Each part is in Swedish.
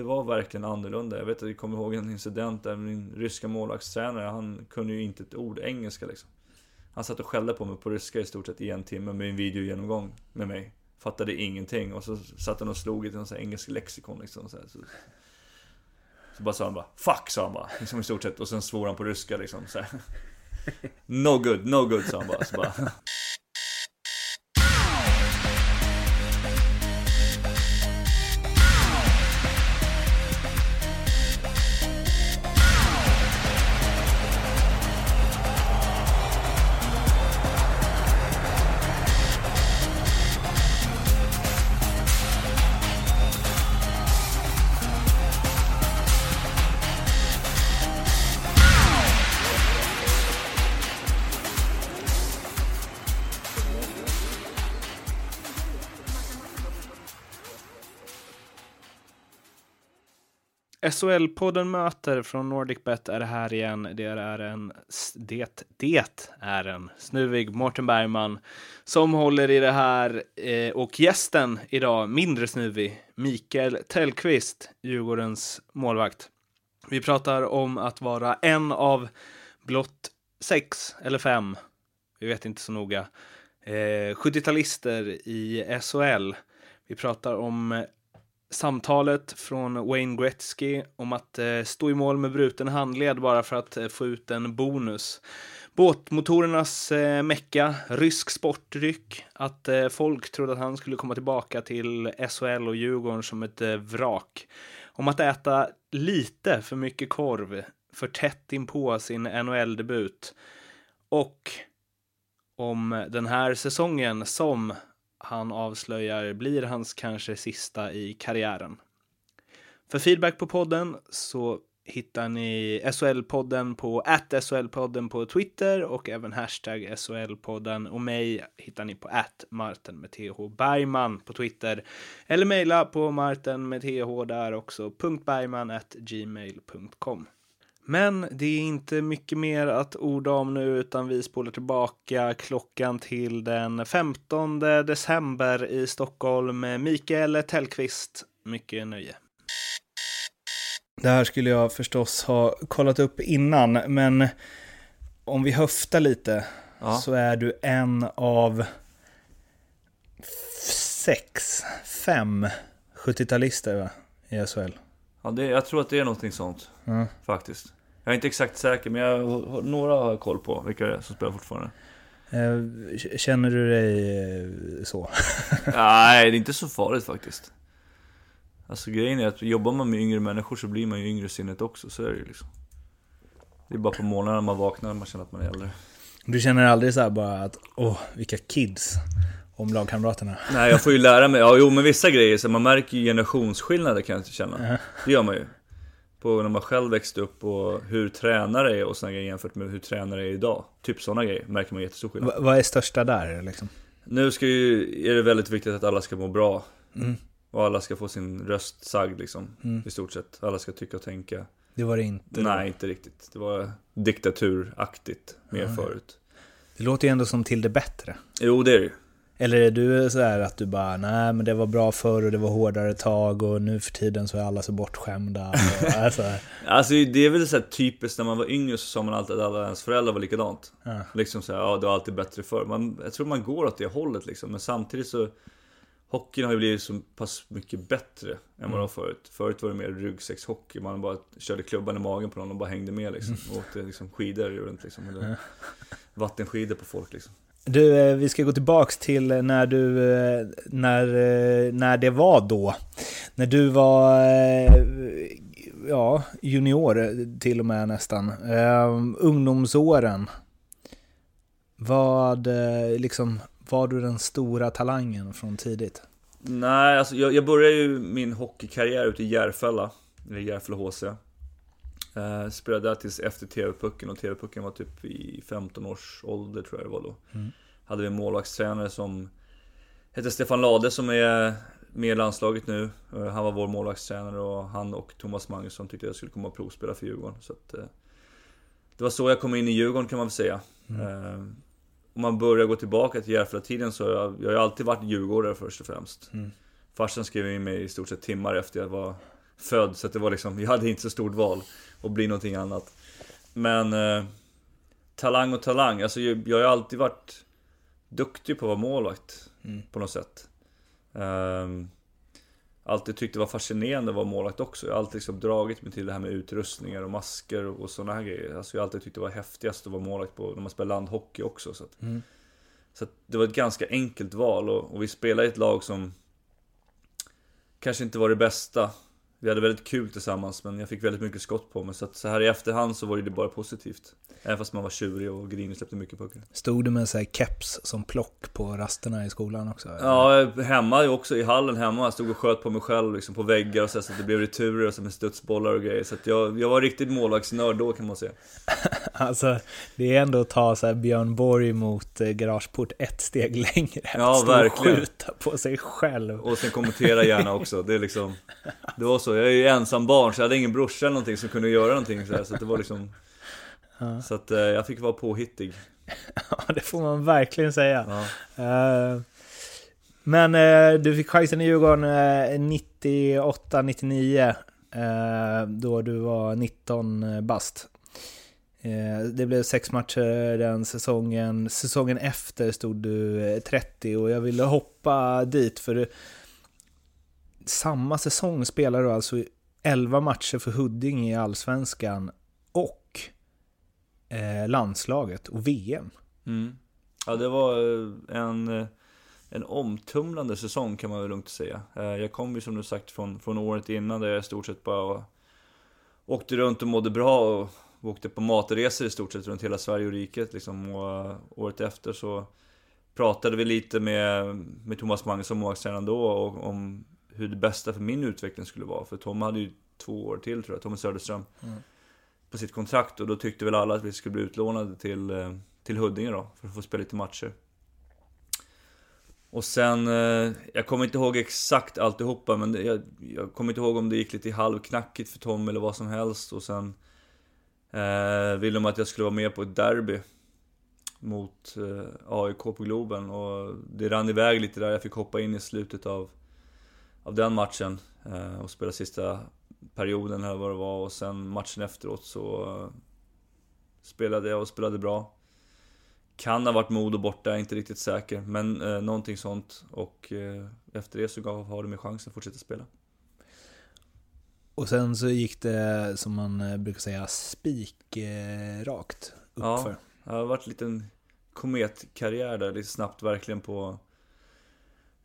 Det var verkligen annorlunda. Jag vet att jag kommer ihåg en incident där min ryska målvaktstränare, han kunde ju inte ett ord engelska liksom. Han satt och skällde på mig på ryska i stort sett i en timme med en videogenomgång med mig. Fattade ingenting och så satt han och slog i någon sån här engelsk lexikon liksom. Så, så, så bara sa han bara 'Fuck' sa han bara, liksom i stort sett. Och sen svor han på ryska liksom. Så här. No good, no good sa han bara. Så bara SHL-podden Möter från NordicBet är här igen. Det är en, det, det är en snuvig Mårten Bergman som håller i det här eh, och gästen idag, mindre snuvig, Mikael Tellqvist, Djurgårdens målvakt. Vi pratar om att vara en av blott sex eller fem, vi vet inte så noga, eh, 70-talister i SHL. Vi pratar om samtalet från Wayne Gretzky om att eh, stå i mål med bruten handled bara för att eh, få ut en bonus. Båtmotorernas eh, mecka, rysk sportdryck, att eh, folk trodde att han skulle komma tillbaka till SHL och Djurgården som ett eh, vrak. Om att äta lite för mycket korv för tätt in på sin NHL-debut. Och om den här säsongen som han avslöjar blir hans kanske sista i karriären. För feedback på podden så hittar ni SHL-podden på SHL-podden på Twitter och även hashtag SHL-podden och mig hittar ni på att Martin med TH Bergman på Twitter eller mejla på Martin med TH där också .bergman at gmail.com. Men det är inte mycket mer att orda om nu utan vi spolar tillbaka klockan till den 15 december i Stockholm. Mikael Tellqvist, mycket nöje. Det här skulle jag förstås ha kollat upp innan, men om vi höftar lite ja. så är du en av sex, fem 70-talister i SHL. Ja, det, jag tror att det är någonting sånt. Mm. Faktiskt. Jag är inte exakt säker, men jag, några har jag koll på vilka det är som spelar fortfarande. Eh, känner du dig eh, så? Nej, det är inte så farligt faktiskt. Alltså grejen är att jobbar man med yngre människor så blir man ju yngre i sinnet också, så är det ju liksom. Det är bara på morgnarna man vaknar man känner att man är äldre. Du känner aldrig så bara att, åh, vilka kids om lagkamraterna? Nej, jag får ju lära mig. Ja, jo, men vissa grejer, så man märker ju generationsskillnader kan jag inte känna. Det gör man ju på när man själv växte upp och hur tränare är och sådana grejer jämfört med hur tränare är idag. Typ sådana grejer märker man jättestor skillnad. vad är största där liksom? Nu ska ju, är det väldigt viktigt att alla ska må bra. Mm. Och alla ska få sin röst sagd liksom. Mm. I stort sett. Alla ska tycka och tänka. Det var det inte? Nej, inte riktigt. Det var diktaturaktigt mer mm. förut. Det låter ju ändå som till det bättre. Jo, det är det ju. Eller är du så att du bara, nej men det var bra förr och det var hårdare tag och nu för tiden så är alla så bortskämda. Och, alltså. alltså det är väl så här typiskt när man var yngre så sa man alltid att alla ens föräldrar var likadant. Ja. Liksom så här, ja det var alltid bättre förr. Man, jag tror man går åt det hållet liksom. Men samtidigt så Hockeyn har ju blivit så pass mycket bättre än vad mm. det var förut. Förut var det mer ryggsäckshockey. Man bara körde klubban i magen på någon och bara hängde med liksom. Och åkte liksom skidor runt liksom. Eller vattenskidor på folk liksom. Du, eh, vi ska gå tillbaks till eh, när du, eh, när, när det var då. När du var, ja, junior till och med nästan. ungdomsåren. Vad, liksom, var du den stora talangen från tidigt? Nej, alltså jag, jag började ju min hockeykarriär ute i Järfälla, eller Järfälla HC. Eh, spelade där tills efter TV-pucken och TV-pucken var typ i 15 års ålder tror jag det var då. Mm. Hade vi en målvaktstränare som hette Stefan Lade som är med i landslaget nu. Eh, han var vår målvaktstränare och han och Thomas Magnusson tyckte jag skulle komma och provspela för Djurgården. Så att, eh, det var så jag kom in i Djurgården kan man väl säga. Mm. Eh, om man börjar gå tillbaka till Järfälla-tiden så har jag, jag har alltid varit djurgårdare först och främst. Mm. Farsan skrev in mig i stort sett timmar efter jag var född. Så det var liksom, vi hade inte så stort val att bli någonting annat. Men eh, talang och talang, alltså jag, jag har alltid varit duktig på att vara målvakt Mm. på något sätt. Um, alltid tyckt det var fascinerande att vara målvakt också. Jag har alltid liksom dragit mig till det här med utrustningar och masker och sådana här grejer. Alltså jag har alltid tyckt det var häftigast att vara målvakt på när man spelar landhockey också. Så, att, Mm. så det var ett ganska enkelt val och, och vi spelade i ett lag som kanske inte var det bästa. Vi hade väldigt kul tillsammans men jag fick väldigt mycket skott på mig. Så att så här i efterhand så var det bara positivt. Även fast man var tjurig och grinig och släppte mycket puckar. Stod du med så här keps som plock på rasterna i skolan också? eller? Ja, hemma också i hallen hemma. Jag stod och sköt på mig själv liksom på väggar och så, så att det blev returer och så med studsbollar och grejer. Så att jag, jag var riktigt målvaktsnörd då kan man säga. Alltså, det är ändå att ta så Björn Borg mot eh, garageport ett steg längre. Ja, verkligen. På sig själv. Och sen kommentera gärna också. Det är liksom... Det var så. Jag är ju ensam barn så jag hade ingen brorsa eller någonting som kunde göra någonting så, här, så det var liksom... Ja. Så att eh, jag fick vara påhittig. Ja, det får man verkligen säga. Ja. Eh, Men eh, du fick chansen i Djurgården eh, 98-99 eh, då du var 19 bast. Eh, det blev sex matcher den säsongen. Säsongen efter stod du eh, 30 och jag ville hoppa dit för samma säsong spelade du alltså 11 matcher för Huddinge i Allsvenskan och eh, landslaget och VM. Mm. Ja, det var eh, en, en omtumlande säsong kan man väl lugnt säga. Jag kom ju som du sagt från, från året innan där jag i stort sett bara åkte runt och mådde bra och åkte på matresor i stort sett runt hela Sverige och riket liksom. Och eh, året efter så pratade vi lite med, med Thomas Magnusson, målvaktstränaren då, och, om hur det bästa för min utveckling skulle vara. För Tom hade ju två år till tror jag, Tommy Söderström. Mm. På sitt kontrakt och då tyckte väl alla att vi skulle bli utlånade till, eh, till Huddinge då, för att få spela lite matcher. Och sen, eh, jag kommer inte ihåg exakt alltihopa, men det, jag, jag kommer inte ihåg om det gick lite halvknackigt för Tom eller vad som helst. Och sen eh, ville de att jag skulle vara med på ett derby mot eh, AIK på Globen. Och det rann iväg lite där, jag fick hoppa in i slutet av, av den matchen eh, och spela sista perioden eller vad det var. Och sen matchen efteråt så eh, spelade jag och spelade bra. Kan ha varit Modo borta, jag är inte riktigt säker. Men eh, någonting sånt. Och eh, efter det så gav har de mig chansen att fortsätta spela. Och sen så gick det, som man eh, brukar säga, spikrakt Ja. uppför. Det har varit en liten kometkarriär där, lite snabbt verkligen på...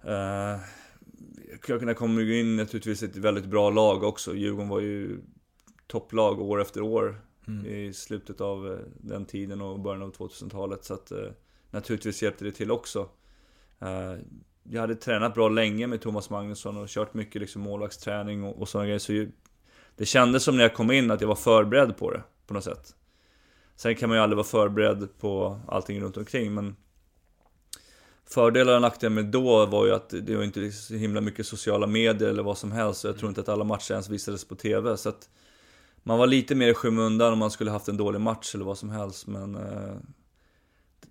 Eh, jag kunde komma in naturligtvis ett väldigt bra lag också. Djurgården var ju topplag år efter år Mm. i slutet av eh, den tiden och början av 2000-talet. Så att eh, naturligtvis hjälpte det till också. Eh, jag hade tränat bra länge med Thomas Magnusson och kört mycket liksom målvaktsträning och, och sådana grejer. Så ju, det kändes som när jag kom in att jag var förberedd på det, på något sätt. Sen kan man ju aldrig vara förberedd på allting runt omkring men Fördelar och nackdelar med då var ju att det var inte liksom så himla mycket sociala medier eller vad som helst. Jag tror inte att alla matcher ens visades på TV. Så att man var lite mer i skymundan om man skulle haft en dålig match eller vad som helst. Men eh,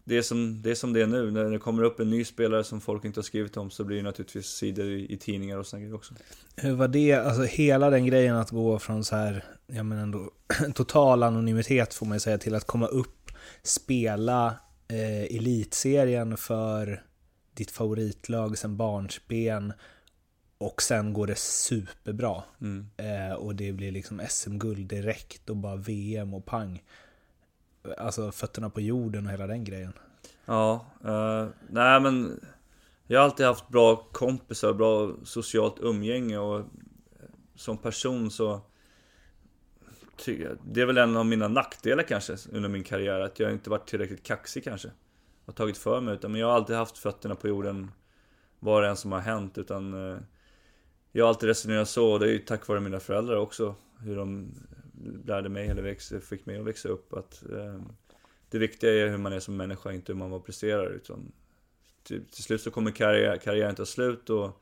det, är som, det är som det är nu. När det kommer upp en ny spelare som folk inte har skrivit om så blir det naturligtvis sidor i, i tidningar och sådana grejer också. Hur var det, alltså hela den grejen att gå från så här, ja men ändå total anonymitet får man ju säga, till att komma upp, spela eh, elitserien för ditt favoritlag sen barnsben och sen går det superbra. Mm. Eh, och det blir liksom SM-guld direkt och bara VM och pang. Alltså fötterna på jorden och hela den grejen. Ja, eh, nej men jag har alltid haft bra kompisar, bra socialt umgänge och som person så Det är väl en av mina nackdelar kanske under min karriär, att jag inte varit tillräckligt kaxig kanske. Och tagit för mig, utan men jag har alltid haft fötterna på jorden vad det än som har hänt, utan eh, Jag har alltid resonerat så, och det är ju tack vare mina föräldrar också, hur de lärde mig, eller växte, fick mig att växa upp, att eh, det viktiga är hur man är som människa, inte hur man bara presterar. Utan till, till slut så kommer karriär, karriären ta slut och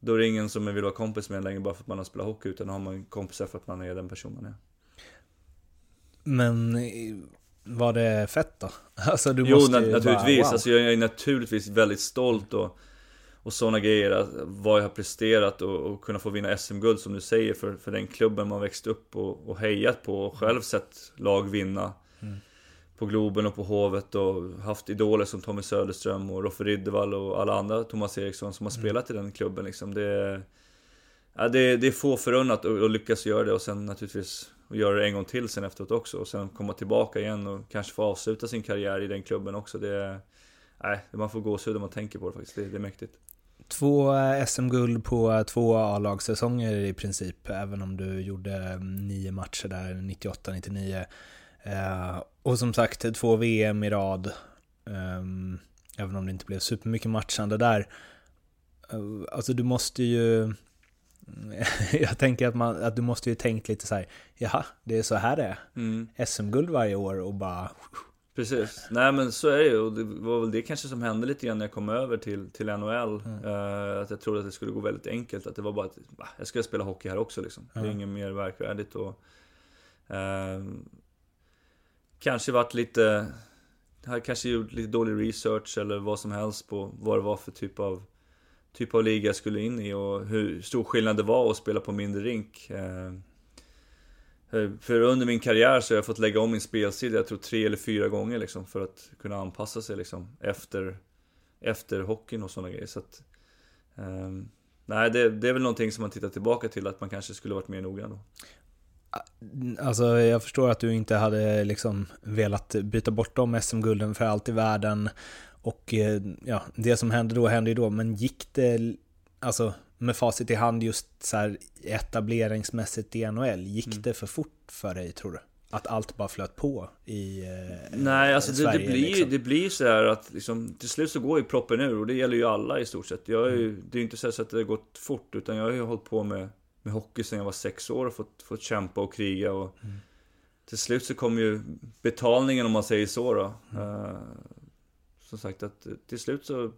då är det ingen som vill vara kompis med en längre bara för att man har spelat hockey. Utan då har man kompisar för att man är den person man är. Men var det fett då? Alltså du jo, måste ju naturligtvis. Bara, wow. Alltså, jag är naturligtvis väldigt stolt och, och sådana grejer, att, vad jag har presterat och, och kunna få vinna SM-guld som du säger för, för den klubben man växt upp och, och hejat på och själv sett lag vinna. Mm. På Globen och på Hovet och haft idoler som Tommy Söderström och Roffe Ryddervall och alla andra Thomas Eriksson som har mm. spelat i den klubben liksom. Det, ja, det, det är få förunnat att lyckas göra det och sen naturligtvis och göra det en gång till sen efteråt också och sen komma tillbaka igen och kanske få avsluta sin karriär i den klubben också. Det, nej, man får gåshud när man tänker på det faktiskt. Det, det är mäktigt. Två eh, SM-guld på eh, två A-lagssäsonger i princip, även om du gjorde mm, nio matcher där 98-99. Eh, och som sagt, två VM i rad, ehm, även om det inte blev supermycket matchande där. Alltså du måste ju... Jag tänker att, man, att du måste ju tänkt lite så här, jaha, det är så här det är. Mm. SM-guld varje år och bara Precis. Nej men så är det ju. Och det var väl det kanske som hände lite grann när jag kom över till, till NHL. Mm. Uh, att jag trodde att det skulle gå väldigt enkelt. Att det var bara att jag ska spela hockey här också liksom. Mm. Det är inget mer verkvärdigt. Och, uh, kanske varit lite... Har kanske gjort lite dålig research eller vad som helst på vad det var för typ av typ av liga jag skulle in i och hur stor skillnad det var att spela på mindre rink. Uh, Eh, för under min karriär så har jag fått lägga om min spelstil, jag tror tre eller fyra gånger liksom, för att kunna anpassa sig liksom, efter, efter hockeyn och sådana grejer. Så att, um, nej, det, det, är väl någonting som man tittar tillbaka till, att man kanske skulle varit mer noggrann då. Ah, alltså jag förstår att du inte hade liksom velat byta bort de SM-gulden för allt i världen. Och eh, ja, det som hände då hände ju då, men gick det, alltså med facit i hand just så här etableringsmässigt i NHL, gick mm. det för fort för dig tror du? Att allt bara flöt på i eh, Nej, alltså Sverige, det, det, blir liksom. det blir så här att liksom, till slut så går ju proppen ur och det gäller ju alla i stort sett. Jag är ju, mm. Det är ju inte så att det har gått fort utan jag har ju hållit på med, med hockey sedan jag var sex år och fått, fått kämpa och kriga och mm. till slut så kommer ju betalningen om man säger så då. Uh, som sagt att till slut så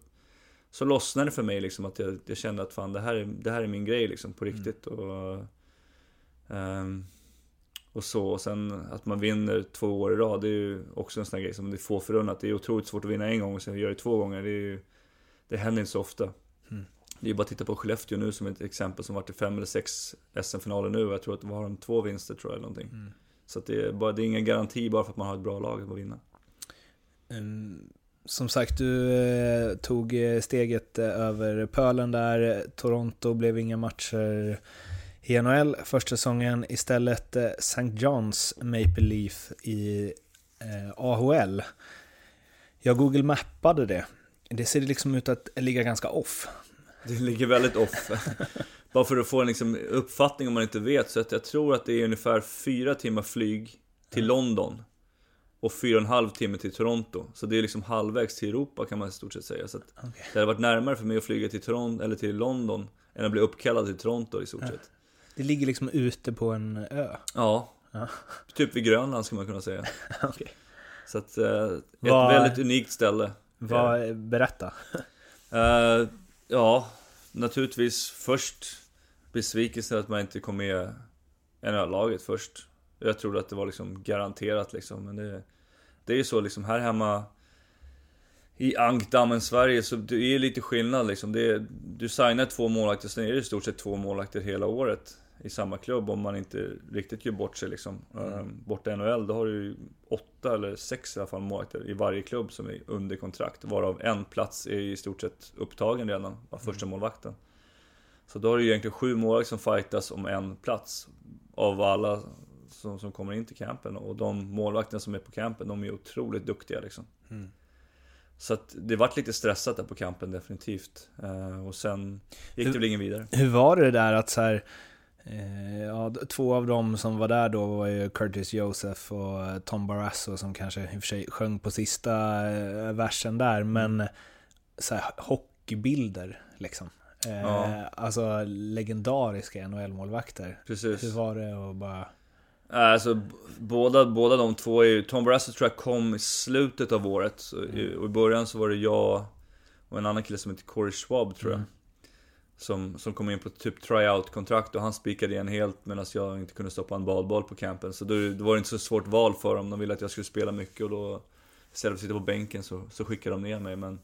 så lossnade det för mig liksom att jag, jag kände att fan det här, är, det här är min grej liksom på mm. riktigt. Mm. Och, um, och så, och sen att man vinner två år i rad, det är ju också en sån här grej som det är få förunnat. Det är otroligt svårt att vinna en gång och sen göra det två gånger. Det, är ju, det händer inte så ofta. Mm. Det är bara att titta på Skellefteå nu som ett exempel som varit i fem eller sex SM-finaler nu. Jag tror att de har de två vinster tror jag eller någonting. Mm. Så det, är bara, det är ingen garanti bara för att man har ett bra lag att vinna. Um, som sagt, du eh, tog eh, steget eh, över pölen där. Toronto blev inga matcher i NHL första säsongen. Istället St. John's Maple Leaf i AHL. Jag Google mappade det. Det ser liksom ut att ligga ganska off. Det ligger väldigt off. Bara för att få en liksom uppfattning om man inte vet. Så att jag tror att det är ungefär fyra timmar flyg till London och fyra och en halv timme till Toronto. Så det är liksom halvvägs till Europa kan man i stort sett säga. Så okay. det hade varit närmare för mig att flyga till Toronto, eller till London, än att bli uppkallad till Toronto i stort sett. Det ligger liksom ute på en ö? Ja. ja. Typ vid Grönland skulle man kunna säga. okay. Så att, eh, ett Var... väldigt unikt ställe. Vad, berätta. uh, ja, naturligtvis först besvikelsen att man inte kom med i NHL-laget först. Jag trodde att det var liksom garanterat liksom, men det, det är ju så liksom här hemma i ankdammen Sverige så det är lite skillnad liksom. Är, du signar två målvakter, sen är det i stort sett två målvakter hela året i samma klubb om man inte riktigt gör bort sig liksom. Mm. Ehm, borta i NHL, då har du ju åtta eller sex i alla fall målvakter i varje klubb som är under kontrakt. Varav en plats är i stort sett upptagen redan av första mm. målvakten. Så då har du egentligen sju målvakter som fightas om en plats. Av alla som, som kommer in till campen. Och de målvakterna som är på campen, de är otroligt duktiga liksom. Mm. Så att det vart lite stressat där på campen definitivt. Uh, och sen gick hur, det väl ingen vidare. Hur var det där att så här, eh, ja, två av dem som var där då var ju Curtis Joseph och eh, Tom Barrasso som kanske i och för sig sjöng på sista eh, versen där, men så här, hockeybilder liksom. Eh, ja. Alltså legendariska NHL-målvakter. Precis. Hur var det att bara Alltså båda, båda de två är ju, Tom Barrasso tror jag kom i slutet av året. Mm. Och i början så var det jag och en annan kille som heter Corey Schwab tror jag. Mm. Som, som kom in på typ tryout-kontrakt och han spikade igen helt medan jag inte kunde stoppa en badboll på campen. Så då, då var det inte så svårt val för dem. De ville att jag skulle spela mycket och då istället för att sitta på bänken så, så skickade de ner mig. Men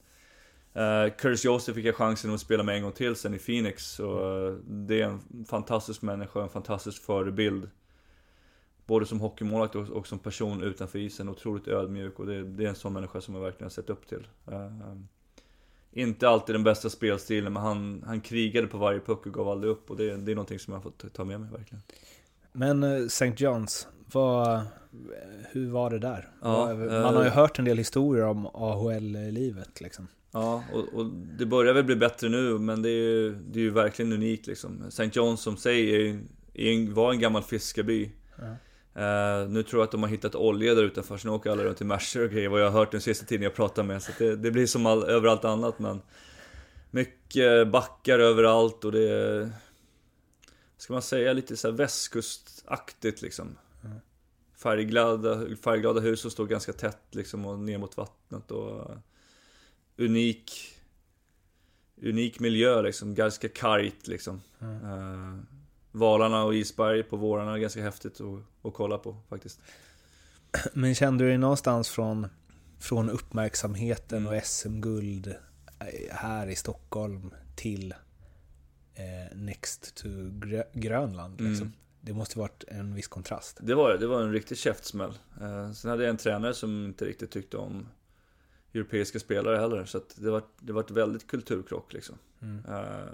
Uh, Curtis Joseph fick jag chansen att spela med en gång till sen i Phoenix. Så uh, det är en fantastisk människa, en fantastisk förebild. Både som hockeymålvakt och, och, som person utanför isen. Otroligt ödmjuk och det, det, är en sån människa som jag verkligen har sett upp till. Uh, inte alltid den bästa spelstilen, men han, han krigade på varje puck och gav aldrig upp. Och det, det är någonting som jag har fått ta med mig verkligen. Men St. John's, vad, hur var det där? Ja, Man har ju hört en del historier om AHL-livet liksom. Ja, och, och, det börjar väl bli bättre nu, men det är ju, det är ju verkligen unikt liksom. St. John's som säger är, var en gammal fiskarby. Ja. Uh, nu tror jag att de har hittat olja där utanför, så nu åker alla runt i Mercer och grejer, vad jag har hört den sista tiden jag pratar med. Så det, det, blir som all, överallt annat, men mycket backar överallt och det är, ska man säga, lite så här västkustaktigt liksom. Mm. Färgglada, färgglada hus som står ganska tätt liksom och ner mot vattnet och unik Unik miljö liksom, ganska kargt liksom. Mm. Uh, valarna och isberg på vårarna är ganska häftigt att, att kolla på faktiskt. Men kände du dig någonstans från, från uppmärksamheten och SM-guld eh, här i Stockholm till eh, Next to Grönland? Liksom? Mm. Det måste varit en viss kontrast. Det var det. var en riktig käftsmäll. Eh, sen hade jag en tränare som inte riktigt tyckte om europeiska spelare heller. Så det var, det var ett väldigt kulturkrock liksom. Mm. Uh,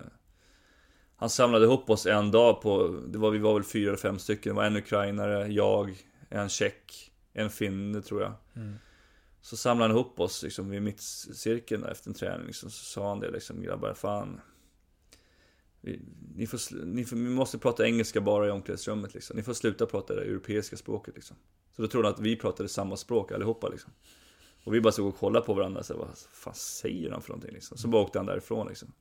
han samlade ihop oss en dag på, det var, vi var väl fyra eller fem stycken. Det var en ukrainare, jag, en tjeck, en finne tror jag. Mm. Så samlade han ihop oss liksom vid mittcirkeln efter en träning. Liksom, så sa han det liksom, grabbar, fan. Vi, ni, får, ni, får, ni måste prata engelska bara i omklädningsrummet liksom. Ni får sluta prata det europeiska språket liksom. Så då trodde han att vi pratade samma språk allihopa liksom. Och vi bara stod och kollade på varandra, så vad fan säger han för någonting liksom? Så bara åkte han därifrån liksom.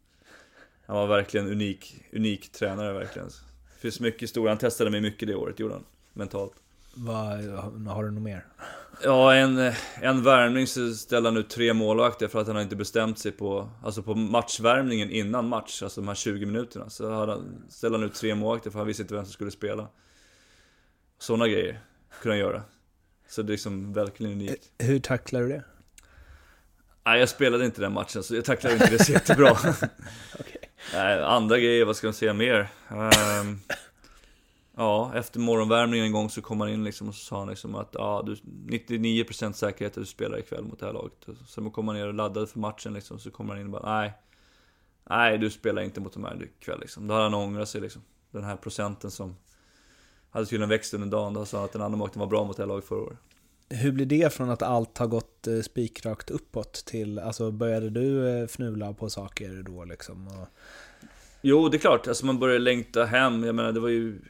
Han var verkligen unik, unik tränare verkligen. Det finns mycket historia, han testade mig mycket det året, gjorde han. Mentalt. Vad, har du något mer? Ja, en, en värmning så ställde han ut tre målvakter för att han inte bestämt sig på, alltså på matchvärmningen innan match, alltså de här 20 minuterna. Så han, ställde han ut tre målvakter för han visste inte vem som skulle spela. Sådana grejer kunde han göra. Så det är liksom verkligen unikt. Eh, hur tacklar du det? Nej, jag spelade inte den matchen, så jag tacklade inte det så jättebra. okay. Nej, andra grejer, vad ska man säga mer? Um, ja, efter morgonvärmningen en gång så kom han in liksom och så sa han liksom att ja, du, 99% säkerhet att du spelar ikväll mot det här laget. Sen kom han ner och laddade för matchen liksom, så kommer han in och bara nej. Nej, du spelar inte mot de här ikväll liksom. Då hade han ångrat sig liksom. Den här procenten som hade tydligen växt under dagen. Då sa han att den andra målvakten var bra mot det här laget förra året. Hur blir det från att allt har gått eh, spikrakt uppåt till, alltså började du eh, fnula på saker då liksom? Och... Jo, det är klart. Alltså man började längta hem. Jag menar, det var ju...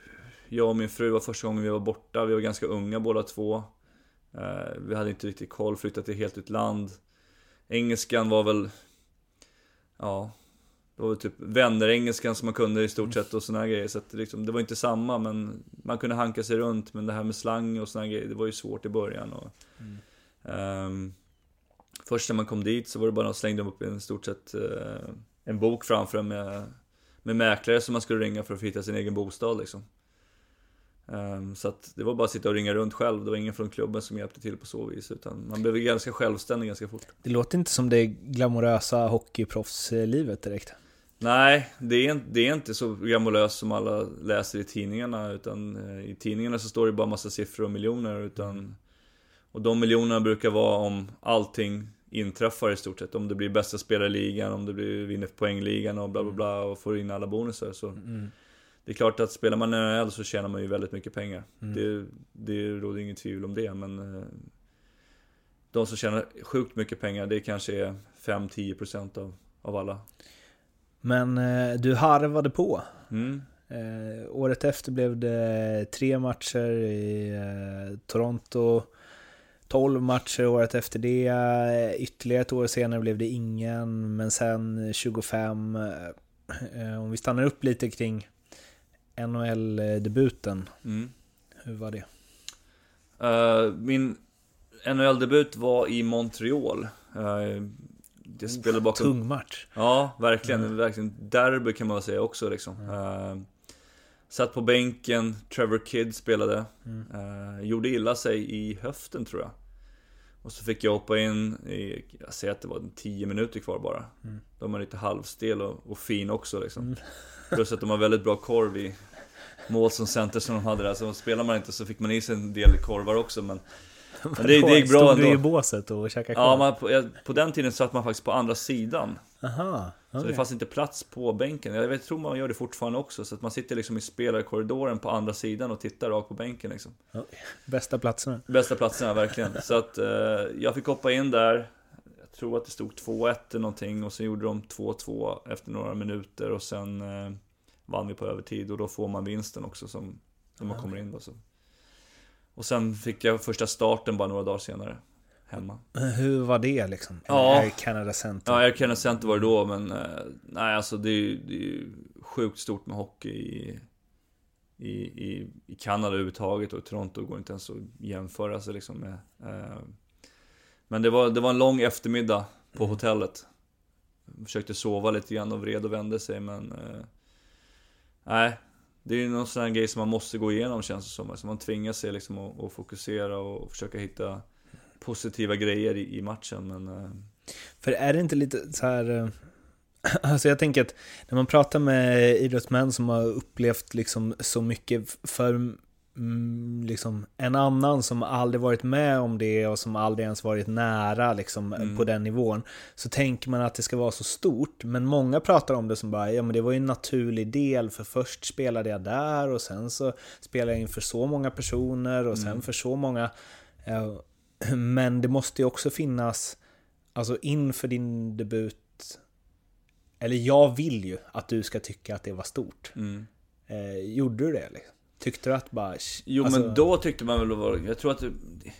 Jag och min fru var första gången vi var borta. Vi var ganska unga båda två. Eh, vi hade inte riktigt koll, flyttat till helt ut land. Engelskan var väl... Ja, det var typ vänner-engelskan som man kunde i stort sett och såna grejer. Så att det, liksom, det var inte samma, men man kunde hanka sig runt. Men det här med slang och såna grejer, det var ju svårt i början. Och, mm. um, först när man kom dit så var det bara att slänga upp en stort sett uh, en bok framför med, med mäklare som man skulle ringa för att hitta sin egen bostad liksom. Um, så att det var bara att sitta och ringa runt själv. Det var ingen från klubben som hjälpte till på så vis. Utan man blev ganska självständig ganska fort. Det låter inte som det glamorösa hockeyproffslivet direkt. Nej, det är, det är inte så glamoröst som alla läser i tidningarna. Utan eh, i tidningarna så står det bara massa siffror och miljoner. Utan, och de miljonerna brukar vara om allting inträffar i stort sett. Om det blir bästa spelare i ligan, om det blir vinner poängligan och bla bla bla och får in alla bonusar. Så mm. Det är klart att spelar man NHL så tjänar man ju väldigt mycket pengar. Mm. Det, det råder inget tvivel om det, men eh, de som tjänar sjukt mycket pengar, det kanske är 5-10% av, av alla. Men eh, du harvade på. Mm. Eh, året efter blev det tre matcher i eh, Toronto. 12 matcher året efter det. Ytterligare ett år senare blev det ingen, men sen 25. Eh, om vi stannar upp lite kring NHL-debuten. Mm. Hur var det? Uh, min NHL-debut var i Montreal. Uh, jag spelade bakom... Tung match. Ja, verkligen. Mm. verkligen. Derby kan man säga också liksom. Mm. Uh, satt på bänken, Trevor Kidd spelade. Mm. Gjorde illa sig i höften tror jag. Och så fick jag hoppa in i, jag säger att det var 10 minuter kvar bara. Mm. De var lite halvstel och, och fin också liksom. Plus att de har väldigt bra korv i mål som center som de hade där. Så spelar man inte så fick man i sig en del korvar också. Men, men det, det gick bra Stod ändå. du i båset och käkade korv? Ja, man, på, på den tiden satt man faktiskt på andra sidan. Aha, Så det fanns inte plats på bänken. Jag vet, tror man gör det fortfarande också. Så att man sitter liksom i spelarkorridoren på andra sidan och tittar rakt på bänken liksom. Bästa platserna. Bästa platserna verkligen. Så att eh, jag fick hoppa in där. Tror att det stod 2-1 eller någonting och sen gjorde de 2-2 efter några minuter och sen eh, vann vi på övertid och då får man vinsten också som när man kommer in då. Så. Och sen fick jag första starten bara några dagar senare. Hemma. Hur var det liksom? Ja. Air Canada Center. Ja, Air Canada Center var det då men eh, nej alltså det är ju det är ju sjukt stort med hockey i, i, i, i Kanada överhuvudtaget och i Toronto går inte ens att jämföra sig liksom med. Men det var, det var en lång eftermiddag på hotellet. Jag försökte sova lite grann och vred och vände sig men eh, Nej, det är ju någon sån här grej som man måste gå igenom känns det som. Alltså man tvingar sig liksom att, att fokusera och försöka hitta positiva grejer i, i matchen men eh, För är det inte lite så här... Eh, alltså jag tänker att när man pratar med idrottsmän som har upplevt liksom så mycket för mm, liksom en annan som aldrig varit med om det och som aldrig ens varit nära liksom Mm. på den nivån så tänker man att det ska vara så stort men många pratar om det som bara ja men det var ju en naturlig del för först spelade jag där och sen så spelade jag inför så många personer och sen Mm. för så många eh, men det måste ju också finnas Alltså inför din debut Eller jag vill ju att du ska tycka att det var stort mm. eh, Gjorde du det? Liksom? Tyckte du att bara... Jo alltså, men då tyckte man väl jag tror att det,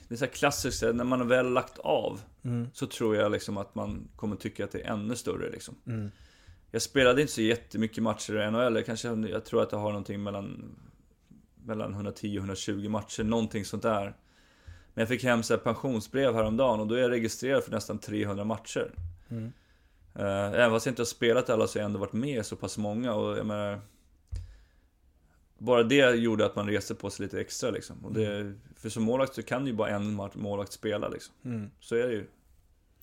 det är så här klassiskt, när man har väl lagt av Mm, Så tror jag liksom att man kommer tycka att det är ännu större liksom. Mm, Jag spelade inte så jättemycket matcher i NHL, jag kanske, jag tror att jag har någonting mellan Mellan 110 och 120 matcher, någonting sånt där. Men jag fick hem så här pensionsbrev häromdagen och då är jag registrerad för nästan 300 matcher. Mm, Uh, även fast jag inte har spelat alla så har jag ändå varit med så pass många och jag menar Bara det gjorde att man reste på sig lite extra liksom. Och det, för som målvakt så kan ju bara en match- målvakt spela liksom. mm. Så är det ju.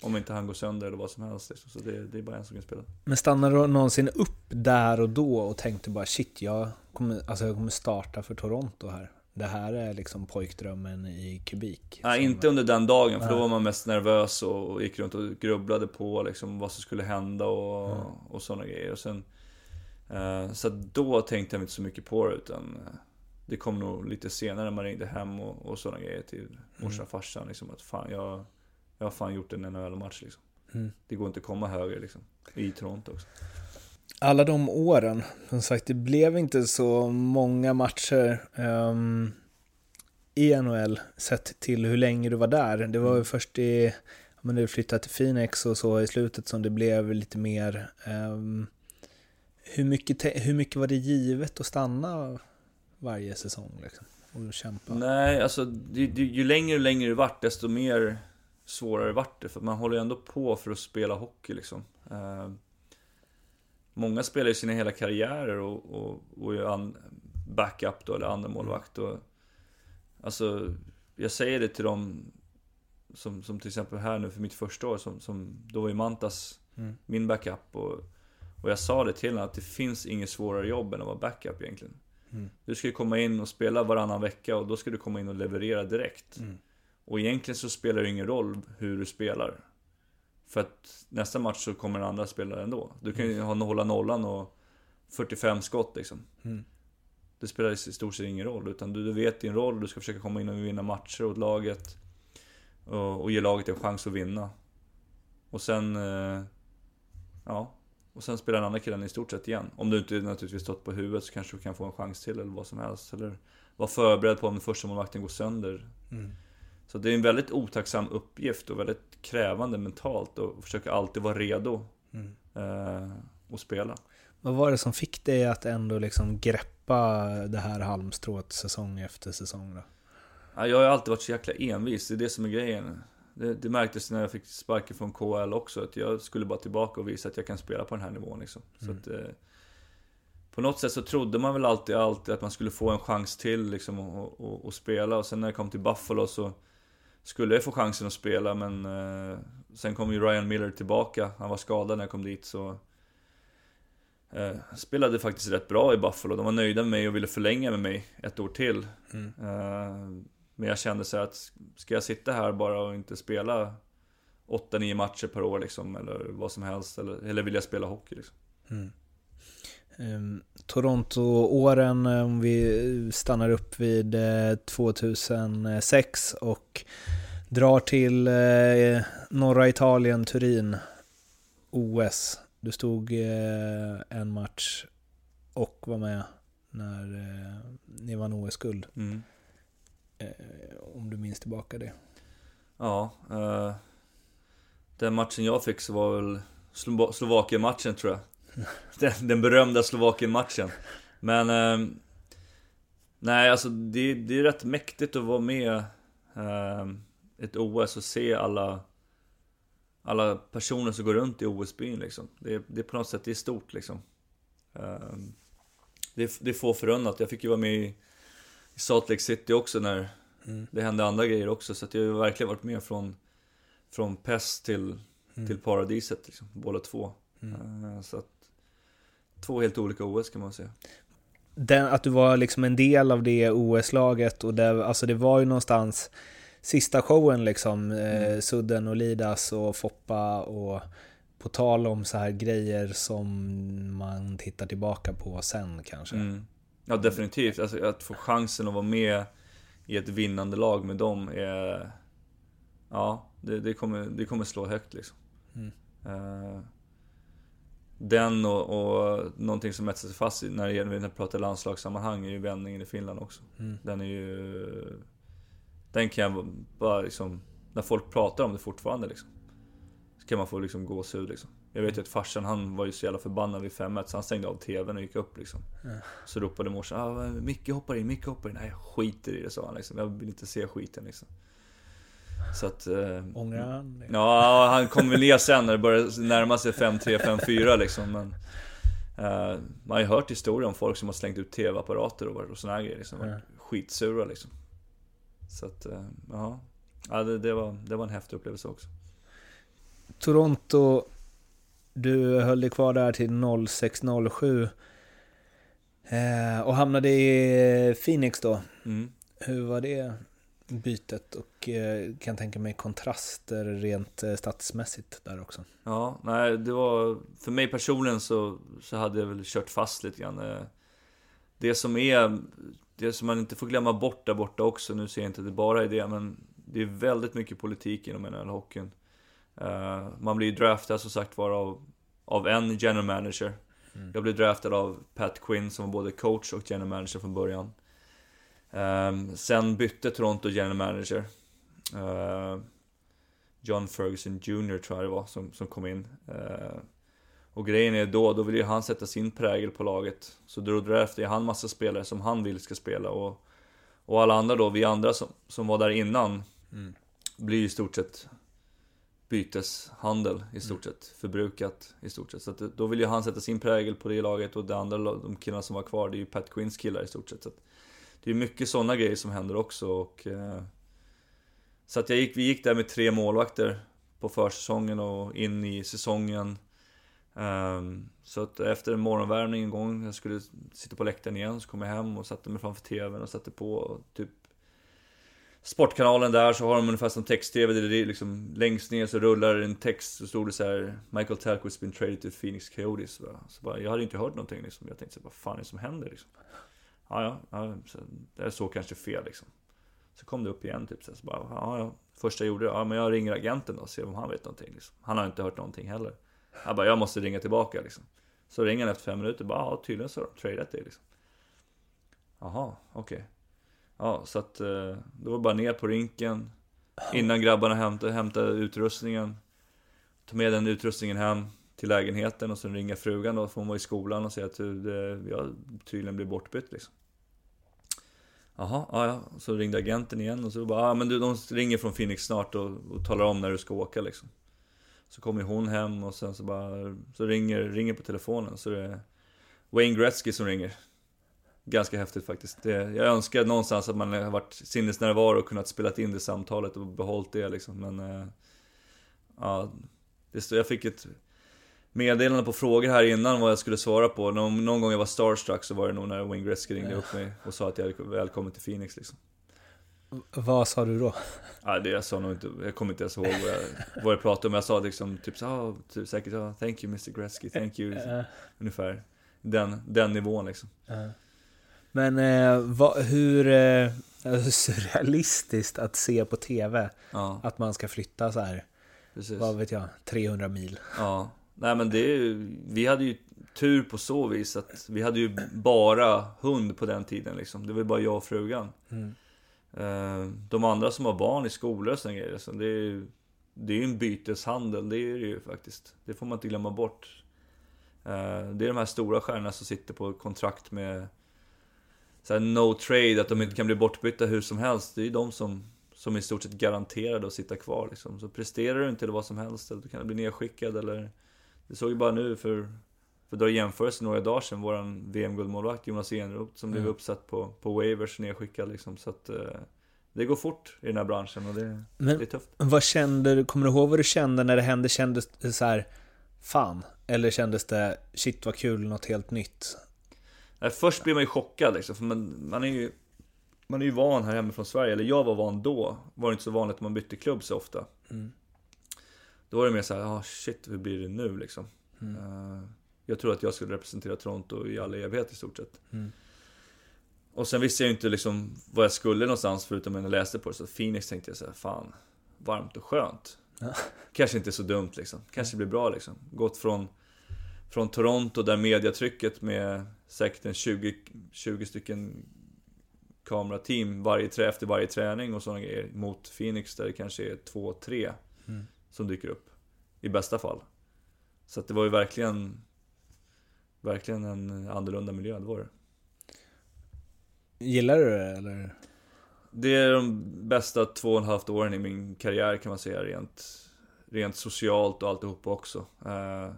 Om inte han går sönder eller vad som helst liksom. Så det, det är bara en som kan spela. Men stannade du någonsin upp där och då och tänkte bara shit, jag kommer, alltså jag kommer starta för Toronto här. Det här är liksom pojkdrömmen i kubik. Nej, inte under den dagen för då Nej. var man mest nervös och, och gick runt och grubblade på liksom vad som skulle hända och, Mm. och sådana grejer. Och sen, så att då tänkte jag inte så mycket på det utan eh, det kom nog lite senare när man ringde hem och, och sådana grejer till morsan och farsan. Liksom, att fan, jag, jag har fan gjort en NHL-match liksom. Mm. Det går inte att komma högre liksom. I Toronto också. alla de åren, som sagt, det blev inte så många matcher ehm, i NHL sett till hur länge du var där. Det var ju först i, men du flyttade till Phoenix och så i slutet som det blev lite mer. ehm, hur, mycket, hur mycket var det givet att stanna varje säsong liksom, och kämpa? Nej, alltså det, det, ju längre och längre det vart, desto mer svårare vart det. För man håller ju ändå på för att spela hockey liksom. Eh, många spelar ju sina hela karriärer och, och, och är an, backup då, eller andra målvakt och Alltså, jag säger det till dem som, som till exempel här nu för mitt första år, som, som då var ju Mantas Mm. min backup och, och jag sa det till honom att det finns inget svårare jobb än att vara backup egentligen. Mm. Du ska ju komma in och spela varannan vecka och då ska du komma in och leverera direkt. Mm. Och egentligen så spelar det ingen roll hur du spelar. För att nästa match så kommer en andra spelare ändå. Du kan ju ha hålla nollan och 45 skott liksom. Mm. Det spelar i stort sett ingen roll, utan du, du vet din roll, du ska försöka komma in och vinna matcher åt laget. Och, och ge laget en chans att vinna. Och sen... Eh, ja. Och sen spelar den andra killen i stort sett igen. Om du inte naturligtvis stått på huvudet så kanske du kan få en chans till eller vad som helst. Eller vara förberedd på om första målvakten går sönder. Mm. Så det är en väldigt otacksam uppgift och väldigt krävande mentalt och försöka alltid vara redo Mm. eh, och spela. Vad var det som fick dig att ändå liksom greppa det här halmstrået säsong efter säsong då? Ja, jag har alltid varit så jäkla envis, det är det som är grejen. Det, det märktes när jag fick sparken från KL också, att jag skulle bara tillbaka och visa att jag kan spela på den här nivån liksom. Så Mm. att, eh, på något sätt så trodde man väl alltid, alltid att man skulle få en chans till liksom och, och, och spela och sen när jag kom till Buffalo så skulle jag få chansen att spela men eh, sen kom ju Ryan Miller tillbaka. Han var skadad när jag kom dit så eh, spelade faktiskt rätt bra i Buffalo. De var nöjda med mig och ville förlänga med mig ett år till. Mm. Eh, men jag kände så att ska jag sitta här bara och inte spela 8-9 matcher per år liksom, eller vad som helst, eller, eller vill jag spela hockey liksom? Mm. Um, Toronto-åren, om vi stannar upp vid eh, 2006 och drar till eh, norra Italien, Turin, OS. Du stod eh, en match och var med när eh, ni vann OS-guld. Mm. Eh, om du minns tillbaka det. Ja, eh, den matchen jag fick så var väl Slova Slovakien-matchen tror jag. Den, den berömda Slovakien-matchen. Men... Eh, nej, alltså det, det är rätt mäktigt att vara med eh, ett OS och se alla alla personer som går runt i OS-byn liksom. Det, det är på något sätt, det är stort liksom. Eh, det, det är få förunnat. Jag fick ju vara med i Salt Lake City också när Mm. det hände andra grejer också. Så att jag har verkligen varit med från, från pest till, Mm. till paradiset liksom, båda två. Mm. Eh, Så att, två helt olika OS kan man säga. Den, att du var liksom en del av det OS-laget och det, alltså det var ju någonstans sista showen liksom, eh, Mm. Sudden och Lidas och Foppa och på tal om så här grejer som man tittar tillbaka på sen kanske. Mm. Ja definitivt, alltså, att få chansen att vara med i ett vinnande lag med dem är... Ja, det, det, kommer, det kommer slå högt liksom. Mm. Eh, den och, och någonting som etsar sig fast i- när det gäller när vi pratar landslagssammanhang är ju vändningen i Finland också. Mm. Den är ju... Den kan jag bara liksom... När folk pratar om det fortfarande liksom. Så kan man få liksom gåshud liksom. Jag vet ju att farsan han var ju så jävla förbannad vid 5 så han stängde av TVn och gick upp liksom. Ja. Så ropade morsan ah, Micke hoppar in, Micke hoppar in. Nej jag skiter i det sa han liksom. Jag vill inte se skiten liksom. Så att... Eh, Ångrar han det? Ja, han kom väl ner sen när det började närma sig 5-3, 5-4 liksom. Men, eh, man har ju hört historier om folk som har slängt ut TV-apparater och, och såna här grejer. Liksom. Varit skitsura liksom. Så att, eh, ja. ja det, det, var, det var en häftig upplevelse också. Toronto, du höll dig kvar där till 06-07 eh, och hamnade i Phoenix då. Mm. Hur var det bytet och eh, kan tänka mig kontraster rent eh, statsmässigt där också? Ja, nej det var... För mig personligen så, så hade jag väl kört fast lite grann. Eh, Det som är... Det som man inte får glömma bort där borta också, nu ser jag inte det bara är det, men det är väldigt mycket politik inom NHL-hockeyn. Eh, Man blir ju draftad som sagt var av, av en general manager. Mm. Jag blev draftad av Pat Quinn som var både coach och general manager från början. Ehm, sen bytte Toronto general manager. Eh, John Ferguson Jr tror jag det var som, som kom in. Eh, och grejen är då, då vill ju han sätta sin prägel på laget. Så då draftade han massa spelare som han vill ska spela och, och alla andra då, vi andra som, som var där innan, Mm. blir i stort sett byteshandel i stort sett, förbrukat i stort sett. Så att då vill ju han sätta sin prägel på det laget och det andra, de killarna som var kvar, det är ju Pat Quinns killar i stort sett. Så att det är mycket sådana grejer som händer också och... Eh, så att jag gick, vi gick där med tre målvakter på försäsongen och in i säsongen. Ehm, så att efter en morgonvärmning en gång, jag skulle sitta på läktaren igen, så kom jag hem och satte mig framför TVn och satte på typ Sportkanalen där så har de ungefär som text-tv, där det är liksom längst ner så rullar en text så stod det så här Michael Talquist been traded to Phoenix Coyotes. Så bara, så bara, jag hade inte hört någonting liksom. Jag tänkte så här, vad fan är det som händer liksom? Ja, ja, ja så, det är så kanske fel liksom. Så kom det upp igen typ så, här, så bara, ja, ja. Första jag gjorde, ja men jag ringer agenten då och ser om han vet någonting liksom. Han har inte hört någonting heller. Jag bara, jag måste ringa tillbaka liksom. Så ringer han efter fem minuter, bara, ja tydligen så har de tradat dig liksom. Jaha, okej. Ja, så att eh, då var det bara ner på rinken. Innan grabbarna hämtade, hämtade utrustningen. Ta med den utrustningen hem till lägenheten och sen ringa frugan då, för hon var i skolan och säga att jag tydligen blir bortbytt liksom. Jaha, ja, ja. Så ringde agenten igen och så bara, ja men du, de ringer från Phoenix snart och, och talar om när du ska åka liksom. Så kommer hon hem och sen så bara, så ringer, ringer på telefonen. Så det är Wayne Gretzky som ringer ganska häftigt faktiskt. Det, jag önskar någonstans att man har varit sinnesnärvaro och kunnat spela in det samtalet och behållit det liksom. Men eh, ja, det stod, jag fick ett meddelande på frågor här innan vad jag skulle svara på. Någon, någon gång jag var starstruck så var det nog när Wayne Gretzky ringde upp mig och sa att jag hade välkommen till Phoenix liksom. Vad sa du då? Ja, det jag sa nog inte, jag kommer inte ens ihåg vad jag, vad jag pratade om. Jag sa liksom typ så ah, typ säkert ja, thank you Mr Gretzky, thank you. Eh, Ungefär den, den nivån liksom. eh. Men eh, vad, hur eh, surrealistiskt att se på TV Ja, att man ska flytta så här, precis. vad vet jag, 300 mil. Ja, nej men det är ju, vi hade ju tur på så vis att vi hade ju bara hund på den tiden liksom. Det var ju bara jag och frugan. Mm. Eh, De andra som har barn i skolor och sådana grejer, så det är ju det är en byteshandel, det är det ju faktiskt. Det får man inte glömma bort. Eh, Det är de här stora stjärnorna som sitter på kontrakt med så här no trade, att de inte kan bli bortbytta hur som helst. Det är ju de som, som är i stort sett garanterade att sitta kvar liksom. Så presterar du inte eller vad som helst, eller du kan bli nedskickad eller... Det såg ju bara nu för, för att dra jämförelse några dagar sedan, våran VM-guldmålvakt Jonas Eneroth som blev Mm. uppsatt på, på waivers nedskickad liksom. Så att eh, det går fort i den här branschen och det, Men det är tufft. vad kände du, kommer du ihåg vad du kände när det hände? Kändes det så här, fan? Eller kändes det, shit vad kul, något helt nytt? Först blir man ju chockad liksom, för man, man är ju Man är ju van här hemma från Sverige, eller jag var van då Var det inte så vanligt att man bytte klubb så ofta Mm. Då var det mer såhär, ah shit, hur blir det nu liksom? Mm. Eh, jag tror att jag skulle representera Toronto i all evighet i stort sett Mm. Och sen visste jag ju inte liksom vad jag skulle någonstans förutom när jag läste på det. Så Phoenix tänkte jag såhär, fan, varmt och skönt. Ja. Kanske inte så dumt liksom. Kanske blir bra liksom. Gått från, från Toronto där mediatrycket med säkert en 20, 20 stycken kamerateam varje trä, efter varje träning och sådana grejer. Mot Phoenix där det kanske är två, tre Mm. som dyker upp. I bästa fall. Så att det var ju verkligen, verkligen en annorlunda miljö, det var det. Gillar du det eller? Det är de bästa två och ett halvt åren i min karriär kan man säga rent, rent socialt och alltihopa också. Eh,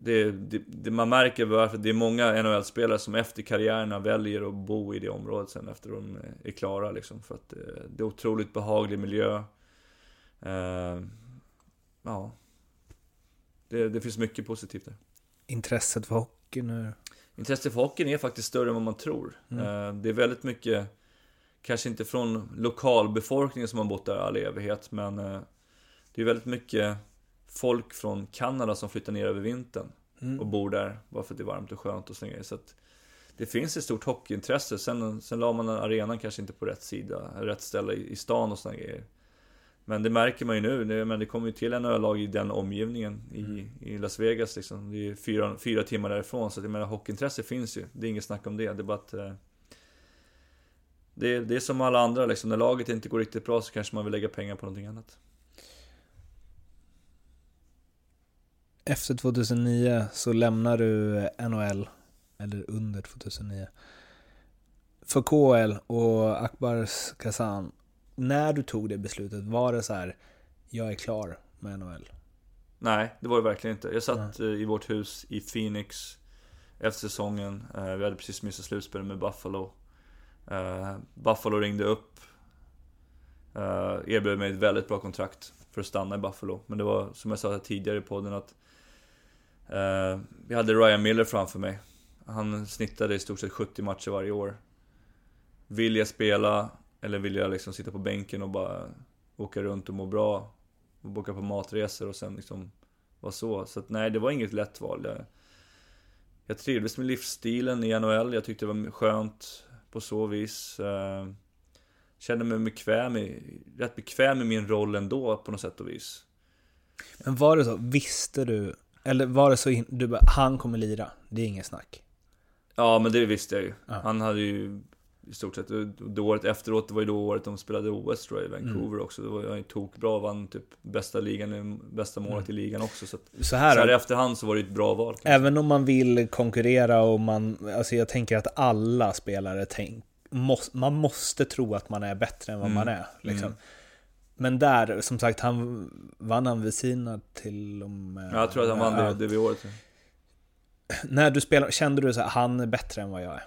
Det, det, det, man märker varför det är många NHL-spelare som efter karriärerna väljer att bo i det området sen efter de är klara liksom. För att det, det är otroligt behaglig miljö. Eh, Ja. Det, det finns mycket positivt där. Intresset för hockey nu? Intresset för hockeyn är faktiskt större än vad man tror. Mm. Eh, Det är väldigt mycket, kanske inte från lokalbefolkningen som har bott där all evighet, men eh, det är väldigt mycket folk från Kanada som flyttar ner över vintern och Mm. bor där bara för att det är varmt och skönt och så grejer. Så att det finns ett stort hockeyintresse. Sen, sen la man arenan kanske inte på rätt sida, rätt ställe i, i stan och såna grejer. Men det märker man ju nu, det, men det kommer ju till en lag i den omgivningen i, Mm. i Las Vegas liksom. Det är fyra, fyra timmar därifrån, så att jag menar hockeyintresse finns ju. Det är inget snack om det, det är bara att eh, det, det är som alla andra liksom, när laget inte går riktigt bra så kanske man vill lägga pengar på någonting annat. Efter 2009 så lämnar du NHL, eller under 2009. För KL och Akbars Kazan. När du tog det beslutet, var det så här, jag är klar med NHL? Nej, det var det verkligen inte. Jag satt eh, i vårt hus i Phoenix efter säsongen. Eh, Vi hade precis missat slutspelet med Buffalo. Eh, Buffalo ringde upp. Erbjöd mig ett väldigt bra kontrakt för att stanna i Buffalo. Men det var som jag sa tidigare i podden att Eh, jag hade Ryan Miller framför mig. Han snittade i stort sett 70 matcher varje år. Vill jag spela eller vill jag liksom sitta på bänken och bara åka runt och må bra och boka på matresor och sen liksom vara så. Så att, nej, det var inget lätt val. Jag, jag trivdes med livsstilen i NHL. Jag tyckte det var skönt på så vis. Eh, kände mig bekväm i, rätt bekväm i min roll ändå på något sätt och vis. Men var det så, visste du, eller var det så, in- du bara, han kommer lira, det är inget snack? Ja, men det visste jag ju. Ja. Han hade ju i stort sett, det året efteråt, det var ju då året de spelade OS tror jag, i Vancouver Mm. också. Det var ju tokbra, vann typ bästa ligan, bästa målet i ligan också. Så, att, Så så här, här i efterhand så var det ju ett bra val. även om man vill konkurrera och man, alltså jag tänker att alla spelare tänk, måste, man måste tro att man är bättre än vad Mm. man är. Liksom. Men där, som sagt, han vann han Vesina till och med... Ja, jag tror att han vann det, det vid året. när du spelade, kände du så här, han är bättre än vad jag är?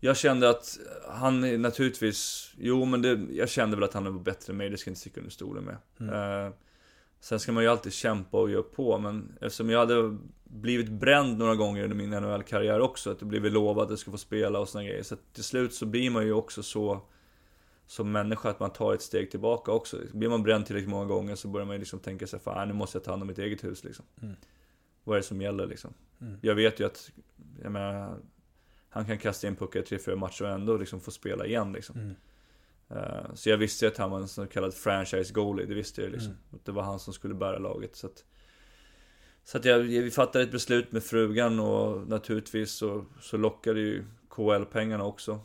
Jag kände att han naturligtvis, jo men det, jag kände väl att han var bättre än mig, det ska jag inte sticka under stolen med. Mm. Eh, sen ska man ju alltid kämpa och göra på, men eftersom jag hade blivit bränd några gånger under min NHL-karriär också, att jag blivit lovad att jag skulle få spela och såna grejer. Så till slut så blir man ju också så som människa att man tar ett steg tillbaka också. Blir man bränd tillräckligt många gånger så börjar man ju liksom tänka sig, fan nu måste jag ta hand om mitt eget hus liksom. Mm. Vad är det som gäller liksom? Mm. Jag vet ju att, jag menar, han kan kasta in puckar i tre, fyra matcher och ändå liksom få spela igen liksom. Mm. Eh, Så jag visste ju att han var en så kallad franchise goalie, det visste jag liksom. Mm. Att det var han som skulle bära laget. Så att, så att jag, vi fattade ett beslut med frugan och naturligtvis så, så lockade ju KL-pengarna också.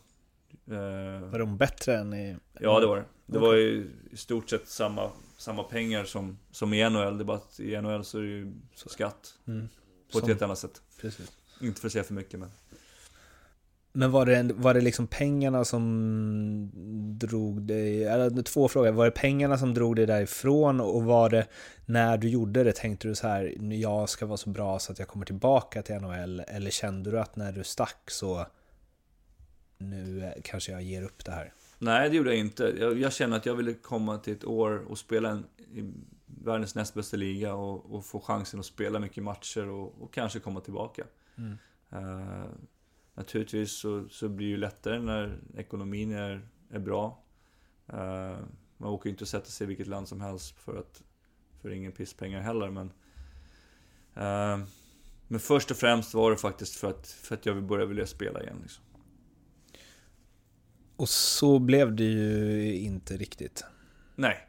Eh, Var de bättre än i... Ja det var det. Det var ju i stort sett samma, samma pengar som, som i NHL. Det är bara att i NHL så är det ju skatt. Mm. På ett Som- helt annat sätt. Precis. Inte för att säga för mycket men. Men var det, var det liksom pengarna som drog dig, eller två frågor, var det pengarna som drog dig därifrån och var det när du gjorde det, tänkte du så här, jag ska vara så bra så att jag kommer tillbaka till NHL, eller kände du att när du stack så, nu eh, kanske jag ger upp det här? Nej det gjorde jag inte. Jag, jag kände att jag ville komma till ett år och spela en, i världens näst bästa liga och, och få chansen att spela mycket matcher och, och kanske komma tillbaka. Mm. Eh, naturligtvis så, så blir det ju lättare när ekonomin är, är bra. Eh, man åker ju inte och sätter sig i vilket land som helst för att för ingen pisspengar heller men eh, Men först och främst var det faktiskt för att, för att jag började vilja spela igen liksom. Och så blev det ju inte riktigt. Nej.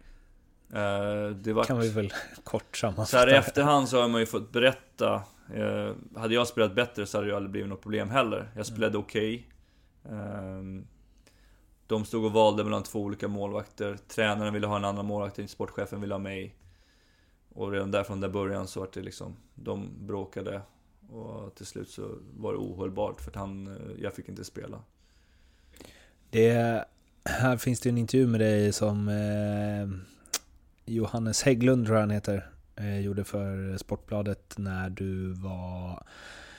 Eh, det var Kan vi väl kort Så här sammanfatta. i efterhand så har man ju fått berätta eh, Hade jag spelat bättre så hade det aldrig blivit något problem heller. Jag spelade okej. Ehm, De stod och valde mellan två olika målvakter. Tränaren ville ha en annan målvakt, sportchefen ville ha mig. Och redan där från där början så var det liksom De bråkade. Och till slut så var det ohållbart för att han, eh, jag fick inte spela det, här finns det en intervju med dig som eh, Johannes Hägglund tror jag han heter, eh, gjorde för Sportbladet när du var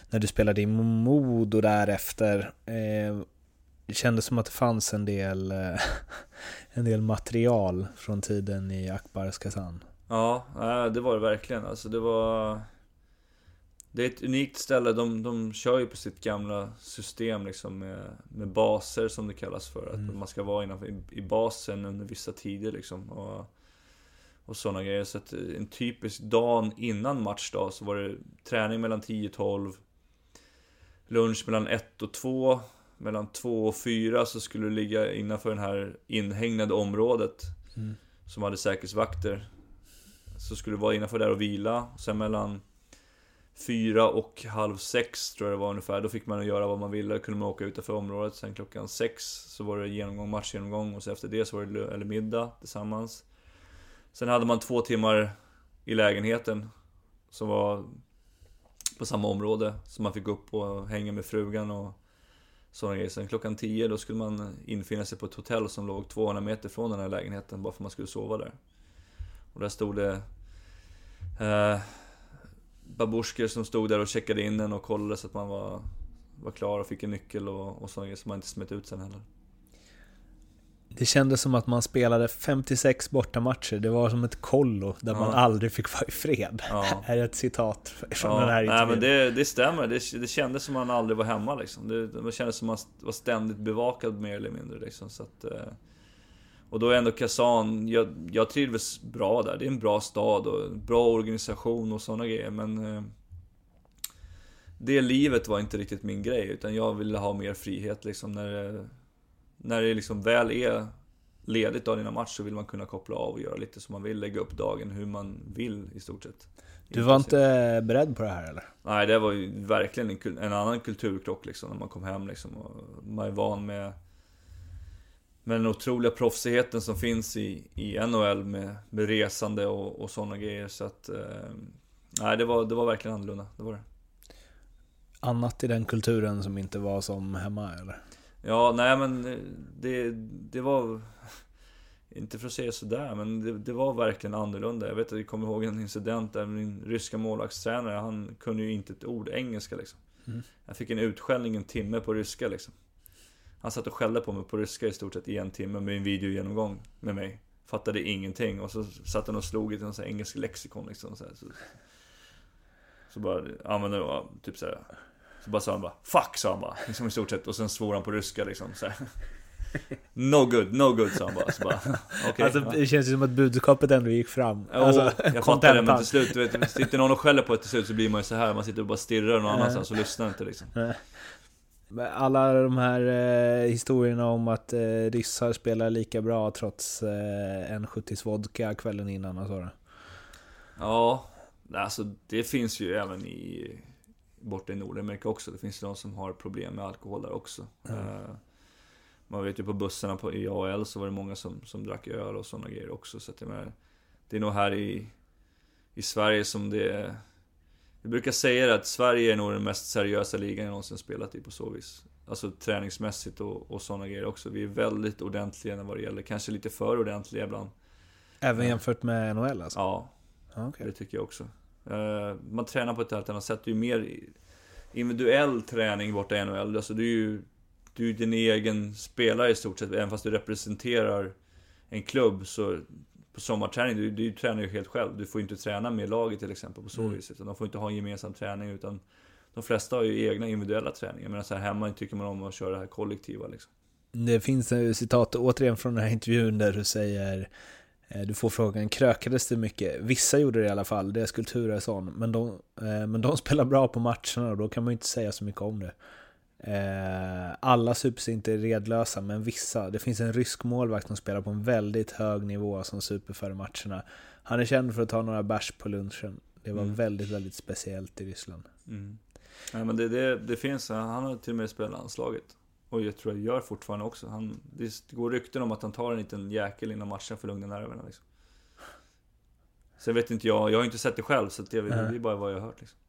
när du spelade i Modo därefter. Eh, det kändes som att det fanns en del, eh, en del material från tiden i Akbars Kazan. Ja, eh, det var det verkligen. Alltså det var... Det är ett unikt ställe. De, de kör ju på sitt gamla system liksom med, med baser som det kallas för. Att Mm. man ska vara innanför, i, i basen under vissa tider liksom. Och, och sådana grejer. Så att en typisk dag innan matchdag så var det träning mellan 10 och 12. Lunch mellan 1 och 2. Mellan 2 och 4 så skulle du ligga innanför det här inhägnade området. Mm. Som hade säkerhetsvakter. Så skulle du vara innanför där och vila. Sen mellan fyra och halv sex tror jag det var ungefär. Då fick man göra vad man ville. Då kunde man åka utanför området. Sen klockan sex så var det genomgång, matchgenomgång. Och så efter det så var det eller middag tillsammans. Sen hade man två timmar i lägenheten. Som var på samma område. Så man fick upp och hänga med frugan och sådana grejer. Sen klockan tio då skulle man infinna sig på ett hotell som låg 200 meter från den här lägenheten. Bara för att man skulle sova där. Och där stod det eh, babusjkor som stod där och checkade in en och kollade så att man var, var klar och fick en nyckel och, och sådana grejer som man inte smet ut sen heller. Det kändes som att man spelade 56 bortamatcher. Det var som ett kollo där Ja. man aldrig fick vara i fred. Ja. Här är ett citat från Ja, den här nej intervjun. men det, det stämmer, det, det kändes som man aldrig var hemma liksom. Det, det kändes som man var ständigt bevakad mer eller mindre liksom. Så att, eh, och då är ändå Kazan, jag, jag trivdes bra där. Det är en bra stad och en bra organisation och sådana grejer men eh, Det livet var inte riktigt min grej utan jag ville ha mer frihet liksom när det, när det liksom väl är ledigt dagen innan match så vill man kunna koppla av och göra lite som man vill, lägga upp dagen hur man vill i stort sett. Du var inte beredd på det här eller? Nej, det var ju verkligen en, en annan kulturkrock liksom när man kom hem liksom. Och man är van med, med den otroliga proffsigheten som finns i, i NHL med, med resande och, och sådana grejer. Så att, eh, nej, det var, det var verkligen annorlunda. Det var det. Annat i den kulturen som inte var som hemma eller? Ja, nej men eh, det, det var... inte för att säga sådär, men det, det, var verkligen annorlunda. Jag vet att jag kommer ihåg en incident där min ryska målvaktstränare, han kunde ju inte ett ord engelska liksom. Mm. Jag fick en utskällning en timme på ryska liksom. Han satt och skällde på mig på ryska i stort sett i en timme med en videogenomgång med mig. Fattade ingenting och så satt han och slog i någon engelsk lexikon liksom. Så, så, så bara använde det typ såhär. Så bara sa han bara 'Fuck' sa han bara. Liksom i stort sett. Och sen svor han på ryska liksom. Så No good, no good sa han bara. Så bara okay, alltså, ja. Det känns ju som att budskapet ändå gick fram. Jo, alltså, jag fattar det men till slut, du vet, sitter någon och skäller på ett till slut så blir man ju så här. Man sitter och bara stirrar någon annanstans och lyssnar inte liksom. Alla de här eh, historierna om att eh, ryssar spelar lika bra trots eh, en 70 vodka kvällen innan och sådär. Ja, alltså det finns ju även i borta i Nordamerika också. Det finns ju de som har problem med alkohol där också. Mm. Uh, man vet ju på bussarna på, i AL så var det många som, som drack öl och sådana grejer också. Så att jag menar, det är nog här i, i Sverige som det. Jag brukar säga att Sverige är nog den mest seriösa ligan jag någonsin spelat i på så vis. Alltså träningsmässigt och, och sådana grejer också. Vi är väldigt ordentliga vad det gäller. Kanske lite för ordentliga ibland. Även jämfört med NHL alltså? Ja, okay. det tycker jag också. Uh, man tränar på ett helt annat sätt. Det är ju mer individuell träning borta i NHL. Alltså det är ju du är din egen spelare i stort sett, även fast du representerar en klubb så på sommarträning, du, du tränar ju helt själv. Du får ju inte träna med laget till exempel på så mm. vis. De får inte ha en gemensam träning utan de flesta har ju egna individuella träningar. Medan så här hemma tycker man om att köra det här kollektiva liksom. Det finns ett citat återigen från den här intervjun där du säger eh, du får frågan, krökades det mycket? Vissa gjorde det i alla fall, det är Skulptura men de, eh, men de spelar bra på matcherna och då kan man ju inte säga så mycket om det. Eh, alla sups är inte redlösa, men vissa. Det finns en rysk målvakt som spelar på en väldigt hög nivå som super före matcherna. Han är känd för att ta några bärs på lunchen. Det var mm. väldigt, väldigt speciellt i Ryssland. Mm. Ja, men det, det, det finns, han har till och med spelat landslaget. Och jag tror jag gör fortfarande också. Han, det går rykten om att han tar en liten jäkel innan matchen för att lugna nerverna. Liksom. Sen vet inte jag, jag har inte sett det själv så det, det är bara vad jag har hört. Liksom.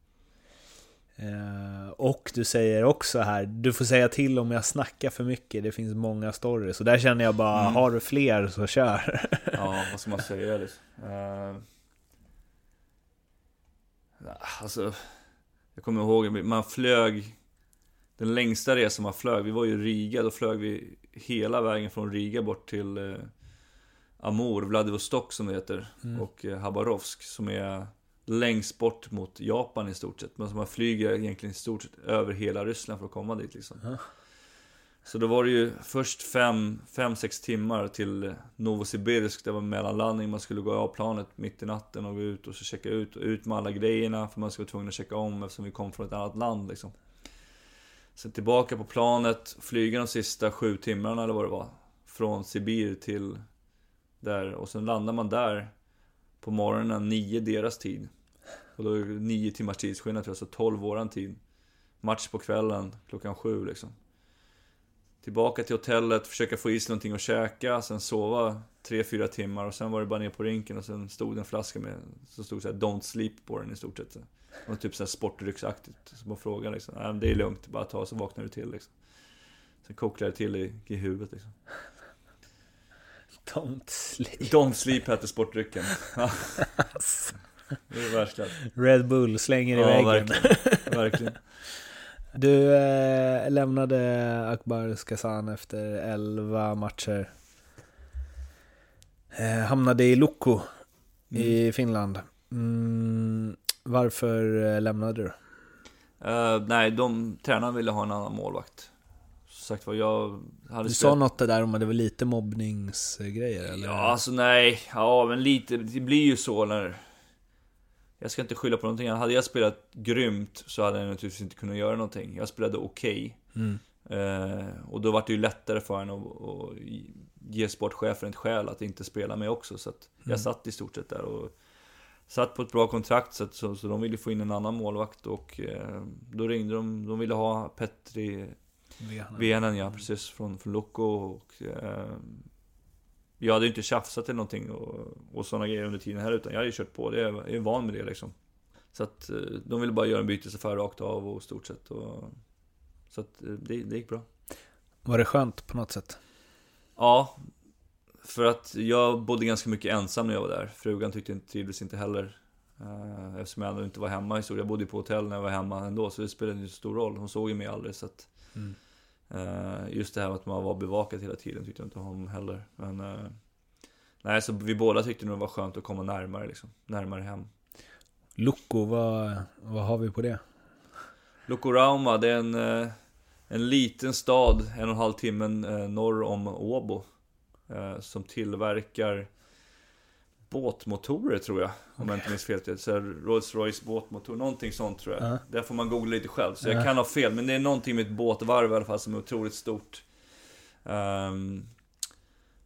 Eh, och du säger också här, du får säga till om jag snackar för mycket, det finns många stories. Så där känner jag bara, mm. har du fler så kör. ja, vad ska man säga? Liksom? Uh, alltså, jag kommer ihåg, man flög, den längsta resan man flög, vi var ju i Riga, då flög vi hela vägen från Riga bort till uh, Amur, Vladivostok som det heter, mm. och Habarovsk som är längst bort mot Japan i stort sett. Men man flyger egentligen i stort sett över hela Ryssland för att komma dit liksom. Ja. Så då var det ju först 5-6 timmar till Novosibirsk. Det var mellanlandning, man skulle gå av planet mitt i natten och gå ut och så checka ut. Och ut med alla grejerna för man skulle vara tvungen att checka om eftersom vi kom från ett annat land liksom. Sen tillbaka på planet, flyga de sista sju timmarna eller vad det var. Från Sibir till där och sen landar man där på morgonen, nio deras tid. Och då är det nio timmars tidsskillnad tror jag, så 12 våran tid. Match på kvällen, klockan sju liksom. Tillbaka till hotellet, försöka få i sig någonting att käka, sen sova 3-4 timmar och sen var det bara ner på rinken och sen stod det en flaska med, så stod det såhär 'Don't sleep' på den i stort sett. Och typ såhär sportrycksaktigt. Så man frågar liksom, Nej, det är lugnt, bara ta så vaknar du till liksom. Sen kokar det till i, i huvudet liksom. Don't sleep. Don't sleep hette sportdrycken. Det är värsta. Red Bull slänger i ja, väggen. Verkligen. verkligen. Du eh, lämnade Akbar Skazan efter 11 matcher. Eh, hamnade i Lukko mm. i Finland. Mm, varför eh, lämnade du? Uh, nej, de tränarna ville ha en annan målvakt. Som sagt var, jag hade Du sa något där om att det var lite mobbningsgrejer eller? Ja, alltså nej. Ja, men lite. Det blir ju så när jag ska inte skylla på någonting. Hade jag spelat grymt så hade jag naturligtvis inte kunnat göra någonting. Jag spelade okej. Okay. Mm. Eh, och då var det ju lättare för en att, att ge sportchefen ett skäl att inte spela med också. Så att jag mm. satt i stort sett där och satt på ett bra kontrakt. Så, att, så, så de ville få in en annan målvakt och eh, då ringde de. De ville ha Petri Venen, ja precis. Från, från Loco och eh, jag hade ju inte tjafsat eller någonting och, och sådana grejer under tiden här utan jag hade ju kört på. Det, jag är van med det liksom. Så att eh, de ville bara göra en bytesaffär rakt av och stort sett. Och, så att eh, det, det gick bra. Var det skönt på något sätt? Ja. För att jag bodde ganska mycket ensam när jag var där. Frugan tyckte inte, trivdes inte heller. Uh, eftersom jag ändå inte var hemma i så Jag bodde på hotell när jag var hemma ändå, så det spelade inte så stor roll. Hon såg ju mig aldrig, så att... Mm. Uh, just det här med att man var bevakad hela tiden tyckte jag inte om heller. Men... Uh, nej, så vi båda tyckte nog det var skönt att komma närmare liksom. Närmare hem. Loko, vad, vad har vi på det? Lokorauma, det är en, en liten stad, en och en halv timme norr om Åbo. Som tillverkar båtmotorer tror jag. Om okay. jag inte minns fel. Så Rolls Royce båtmotor, någonting sånt tror jag. Uh. Där får man googla lite själv. Så uh jag kan ha fel. Men det är någonting med ett båtvarv i alla fall som är otroligt stort. Um,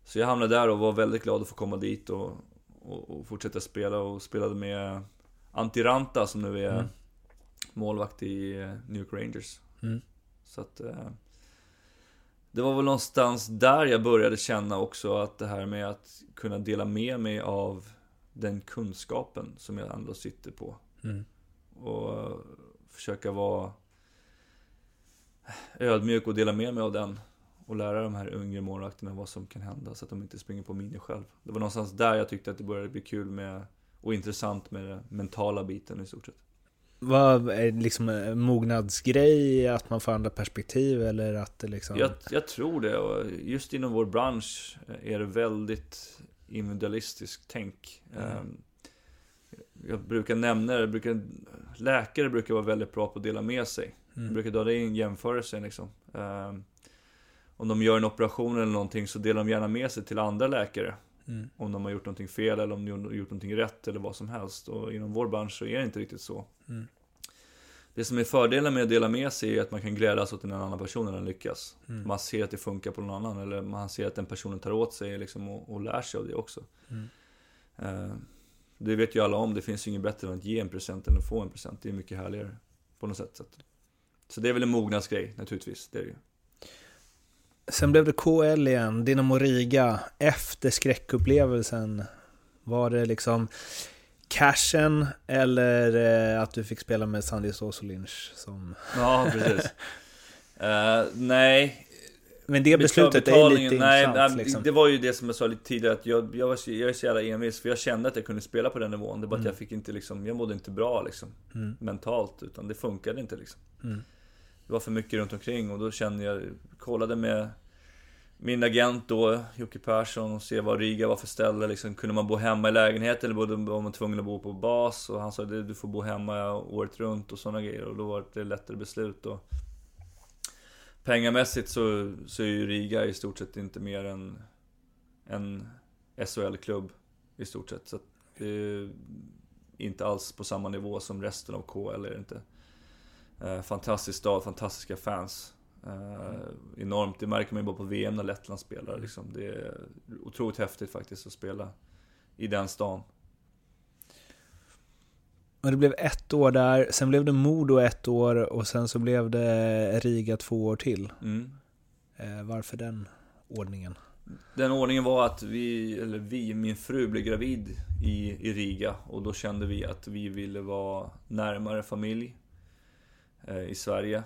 så jag hamnade där och var väldigt glad att få komma dit och, och, och fortsätta spela. Och spelade med Antiranta som nu är mm. målvakt i New York Rangers. Mm. Så att... Uh, det var väl någonstans där jag började känna också att det här med att kunna dela med mig av den kunskapen som jag ändå sitter på. Mm. Och försöka vara ödmjuk och dela med mig av den. Och lära de här yngre målvakterna vad som kan hända så att de inte springer på minor själv. Det var någonstans där jag tyckte att det började bli kul med och intressant med den mentala biten i stort sett. Vad är liksom en mognadsgrej, att man får andra perspektiv eller att det liksom... Jag, jag tror det och just inom vår bransch är det väldigt individualistiskt tänk. Mm. Ehm, jag brukar nämna det, brukar, läkare brukar vara väldigt bra på att dela med sig. Mm. Jag brukar dra det i en jämförelse liksom. Ehm, om de gör en operation eller någonting så delar de gärna med sig till andra läkare. Mm. Om de har gjort någonting fel eller om de har gjort någonting rätt eller vad som helst. Och inom vår bransch så är det inte riktigt så. Mm. Det som är fördelen med att dela med sig är att man kan glädjas åt en annan person när den lyckas. Mm. Man ser att det funkar på någon annan eller man ser att den personen tar åt sig liksom och, och lär sig av det också. Mm. Uh, det vet ju alla om, det finns ju inget bättre än att ge en present än att få en present. Det är mycket härligare på något sätt. Så det är väl en mognadsgrej naturligtvis, det är det ju. Sen blev det KL igen, Dinamo Riga, efter skräckupplevelsen. Var det liksom cashen eller eh, att du fick spela med Sandy Sosolinch som... Ja, precis. uh, nej. Men det beslutet är lite nej, intressant. Nej, liksom. det var ju det som jag sa lite tidigare, att jag, jag, var jag är så jävla envis, för jag kände att jag kunde spela på den nivån. Det var mm. att jag fick inte liksom, jag mådde inte bra liksom, mm. mentalt, utan det funkade inte liksom. Mm. Det var för mycket runt omkring och då kände jag, kollade med min agent då, Jocke Persson, och se vad Riga var för ställe. Liksom, kunde man bo hemma i lägenhet eller var man tvungen att bo på bas? Och han sa att du får bo hemma året runt och sådana grejer. Och då var det lättare beslut. Och pengamässigt så, så är ju Riga i stort sett inte mer än en SHL-klubb i stort sett. Så det är inte alls på samma nivå som resten av KL är det inte. Eh, fantastisk stad, fantastiska fans. Uh, enormt, det märker man ju bara på VM när Lettland spelar liksom. Det är otroligt häftigt faktiskt att spela i den stan. Och det blev ett år där, sen blev det Modo ett år och sen så blev det Riga två år till. Mm. Uh, varför den ordningen? Den ordningen var att vi, eller vi, min fru blev gravid i, i Riga och då kände vi att vi ville vara närmare familj Eh, i Sverige.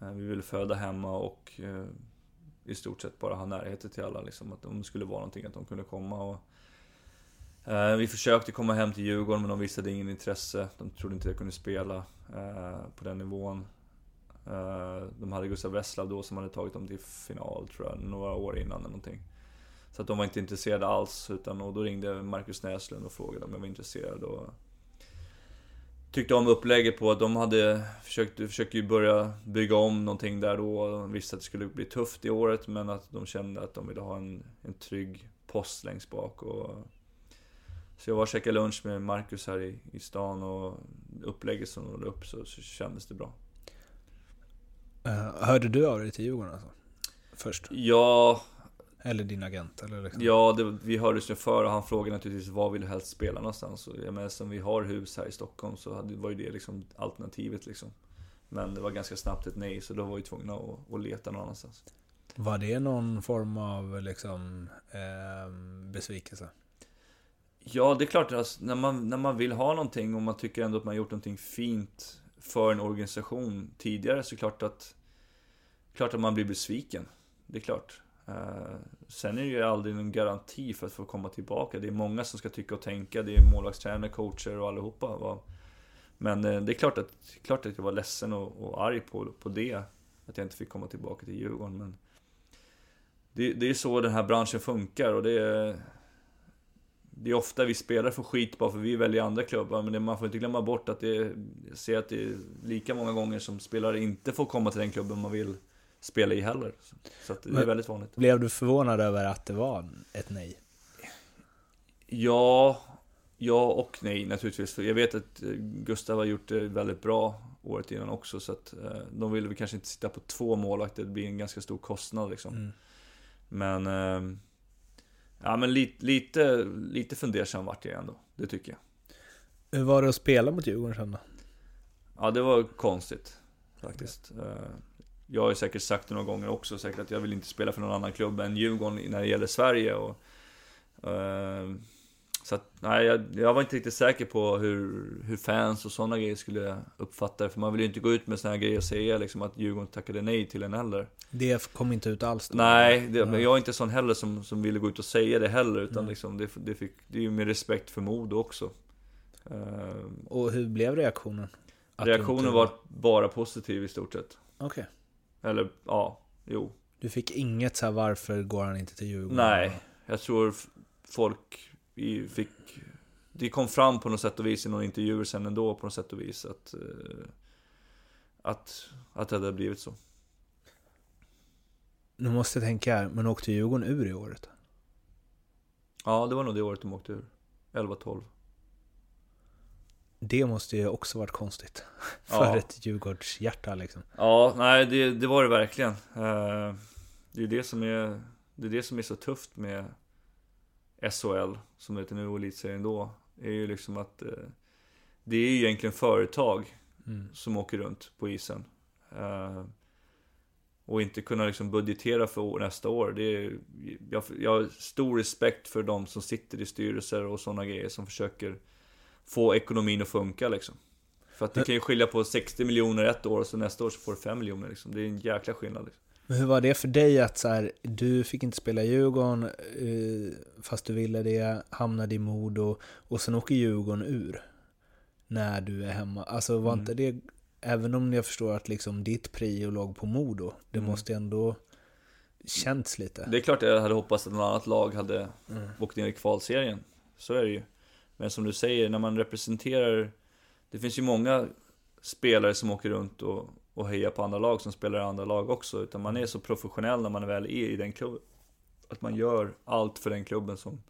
Eh, vi ville föda hemma och eh, i stort sett bara ha närheten till alla. Liksom, att om det skulle vara någonting, att de kunde komma. Och, eh, vi försökte komma hem till Djurgården men de visade ingen intresse. De trodde inte jag kunde spela eh, på den nivån. Eh, de hade Gustav Wesslav då som hade tagit dem till final tror jag, några år innan eller någonting. Så att de var inte intresserade alls. Utan, och då ringde Marcus Näslund och frågade om jag var intresserad. Och, tyckte om upplägget på att de hade försökt, försökte ju börja bygga om någonting där då. De visste att det skulle bli tufft i året men att de kände att de ville ha en, en trygg post längst bak. Och, så jag var och käkade lunch med Marcus här i, i stan och upplägget som de upp så, så kändes det bra. Uh, hörde du av dig till Djurgården alltså? Först? Ja, eller din agent? Eller liksom. Ja, det, vi hördes ju för och han frågade naturligtvis var vill du helst spela någonstans? Och jag menar, som vi har hus här i Stockholm så hade, var ju det liksom alternativet liksom. Men det var ganska snabbt ett nej, så då var vi tvungna att, att leta någon annanstans. Var det någon form av liksom, eh, besvikelse? Ja, det är klart, alltså, när, man, när man vill ha någonting och man tycker ändå att man gjort någonting fint för en organisation tidigare så är det klart att, klart att man blir besviken. Det är klart. Eh, sen är det ju aldrig någon garanti för att få komma tillbaka. Det är många som ska tycka och tänka. Det är målvaktstränare, coacher och allihopa. Men eh, det är klart att, klart att jag var ledsen och, och arg på, på det. Att jag inte fick komma tillbaka till Djurgården. Men det, det är så den här branschen funkar och det är... Det är ofta vi spelare får skit bara för vi väljer andra klubbar, men det, man får inte glömma bort att det jag ser att det är lika många gånger som spelare inte får komma till den klubben man vill spela i heller. Så, det är väldigt vanligt. Blev du förvånad över att det var ett nej? Ja, ja och nej naturligtvis. För jag vet att eh, Gustav har gjort det väldigt bra året innan också, så att eh, de ville väl kanske inte sitta på två målvakter, det blir en ganska stor kostnad liksom. Mm. Men... Eh, ja men lite, lite, lite fundersam vart jag ändå, det tycker jag. Hur var det att spela mot Djurgården sen då? Ja, det var konstigt faktiskt. Eh, Jag har säkert sagt det några gånger också, säkert att jag vill inte spela för någon annan klubb än Djurgården när det gäller Sverige. Och, eh, så att, nej, jag, jag var inte riktigt säker på hur, hur fans och sådana grejer skulle uppfatta det. För man vill ju inte gå ut med sådana här grejer och säga liksom att Djurgården tackade nej till en heller. Det kom inte ut alls då? Nej, det, men jag är inte sån heller som, som ville gå ut och säga det heller. Utan Mm. liksom, det, det, fick, det är ju med respekt för Modo också. Eh, Och hur blev reaktionen? Att reaktionen inte- var bara positiv i stort sett. Okej. Eller ja, jo. Du fick inget så här, varför går han inte till Djurgården? Nej, jag tror folk fick... Det kom fram på något sätt och vis i någon intervju sen ändå på något sätt och vis att... eh, Att, att det hade blivit så. Nu måste jag tänka här, men åkte Djurgården ur i året? Ja, det var nog det året de åkte ur. 11-12. Det måste ju också varit konstigt. För Ja. ett Djurgårdshjärta liksom. Ja, nej det, det var det verkligen. Eh, Det är det som är, det är det som är så tufft med SHL, som det heter nu, och elitserien då. är ju liksom att eh, det är ju egentligen företag Mm. som åker runt på isen. Eh, och inte kunna liksom budgetera för nästa år. Det är, jag, jag har stor respekt för de som sitter i styrelser och sådana grejer som försöker få ekonomin att funka liksom. För att det kan ju skilja på 60 miljoner ett år och så nästa år så får du 5 miljoner liksom. Det är en jäkla skillnad. Liksom. Men hur var det för dig att så här, du fick inte spela Djurgården eh, fast du ville det, hamnade i Modo och sen åker Djurgården ur när du är hemma. Alltså var Mm. inte det, även om jag förstår att liksom ditt prio låg på Modo, det Mm. måste ändå känts lite. Det är klart jag hade hoppats att något annat lag hade Mm. åkt ner i kvalserien. Så är det ju. Men som du säger, när man representerar... Det finns ju många spelare som åker runt och, och hejar på andra lag som spelar i andra lag också. Utan man är så professionell när man väl är i den klubben. Att man gör allt för den klubben som,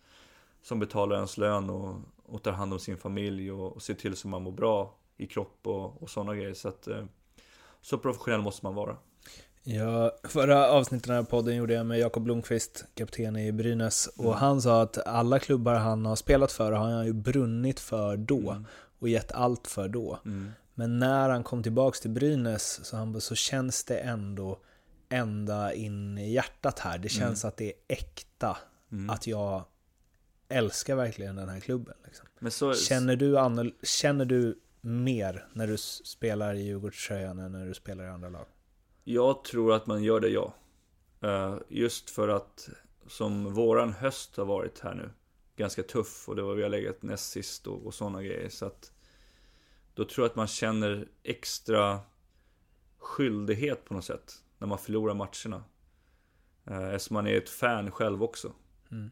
som betalar ens lön och, och tar hand om sin familj och, och ser till så man mår bra i kropp och, och sådana grejer. Så att eh, så professionell måste man vara. Ja, förra avsnittet av den här podden gjorde jag med Jakob Blomqvist, kapten i Brynäs. Och Mm. han sa att alla klubbar han har spelat för har han ju brunnit för då. Mm. Och gett allt för då. Mm. Men när han kom tillbaks till Brynäs så, han, så känns det ändå ända in i hjärtat här. Det känns att det är äkta. Mm. Att jag älskar verkligen den här klubben. Liksom. Så, Känner, du annorl- känner du mer när du spelar i Djurgårdströjan än när du spelar i andra lag? Jag tror att man gör det, ja. Eh, Just för att som våran höst har varit här nu, ganska tuff och det var vi har legat näst sist och, och sådana grejer. Så att då tror jag att man känner extra skyldighet på något sätt när man förlorar matcherna. Eh, Eftersom man är ett fan själv också. Mm.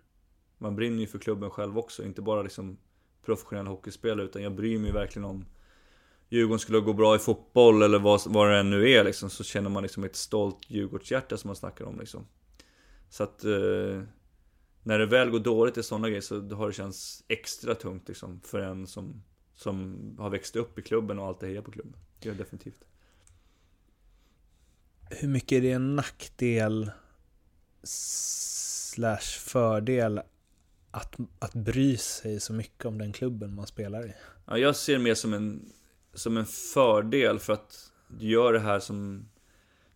Man brinner ju för klubben själv också, inte bara liksom professionell hockeyspelare utan jag bryr mig verkligen om Djurgården skulle gå bra i fotboll eller vad, vad det än nu är liksom, så känner man liksom ett stolt Djurgårdshjärta som man snackar om liksom. Så att eh, när det väl går dåligt i sådana grejer så har det känts extra tungt liksom för en som, som har växt upp i klubben och alltid hejar på klubben. Det gör definitivt. Hur mycket är det en nackdel slash fördel att, att bry sig så mycket om den klubben man spelar i? Ja, jag ser det mer som en, som en fördel för att du gör det här som,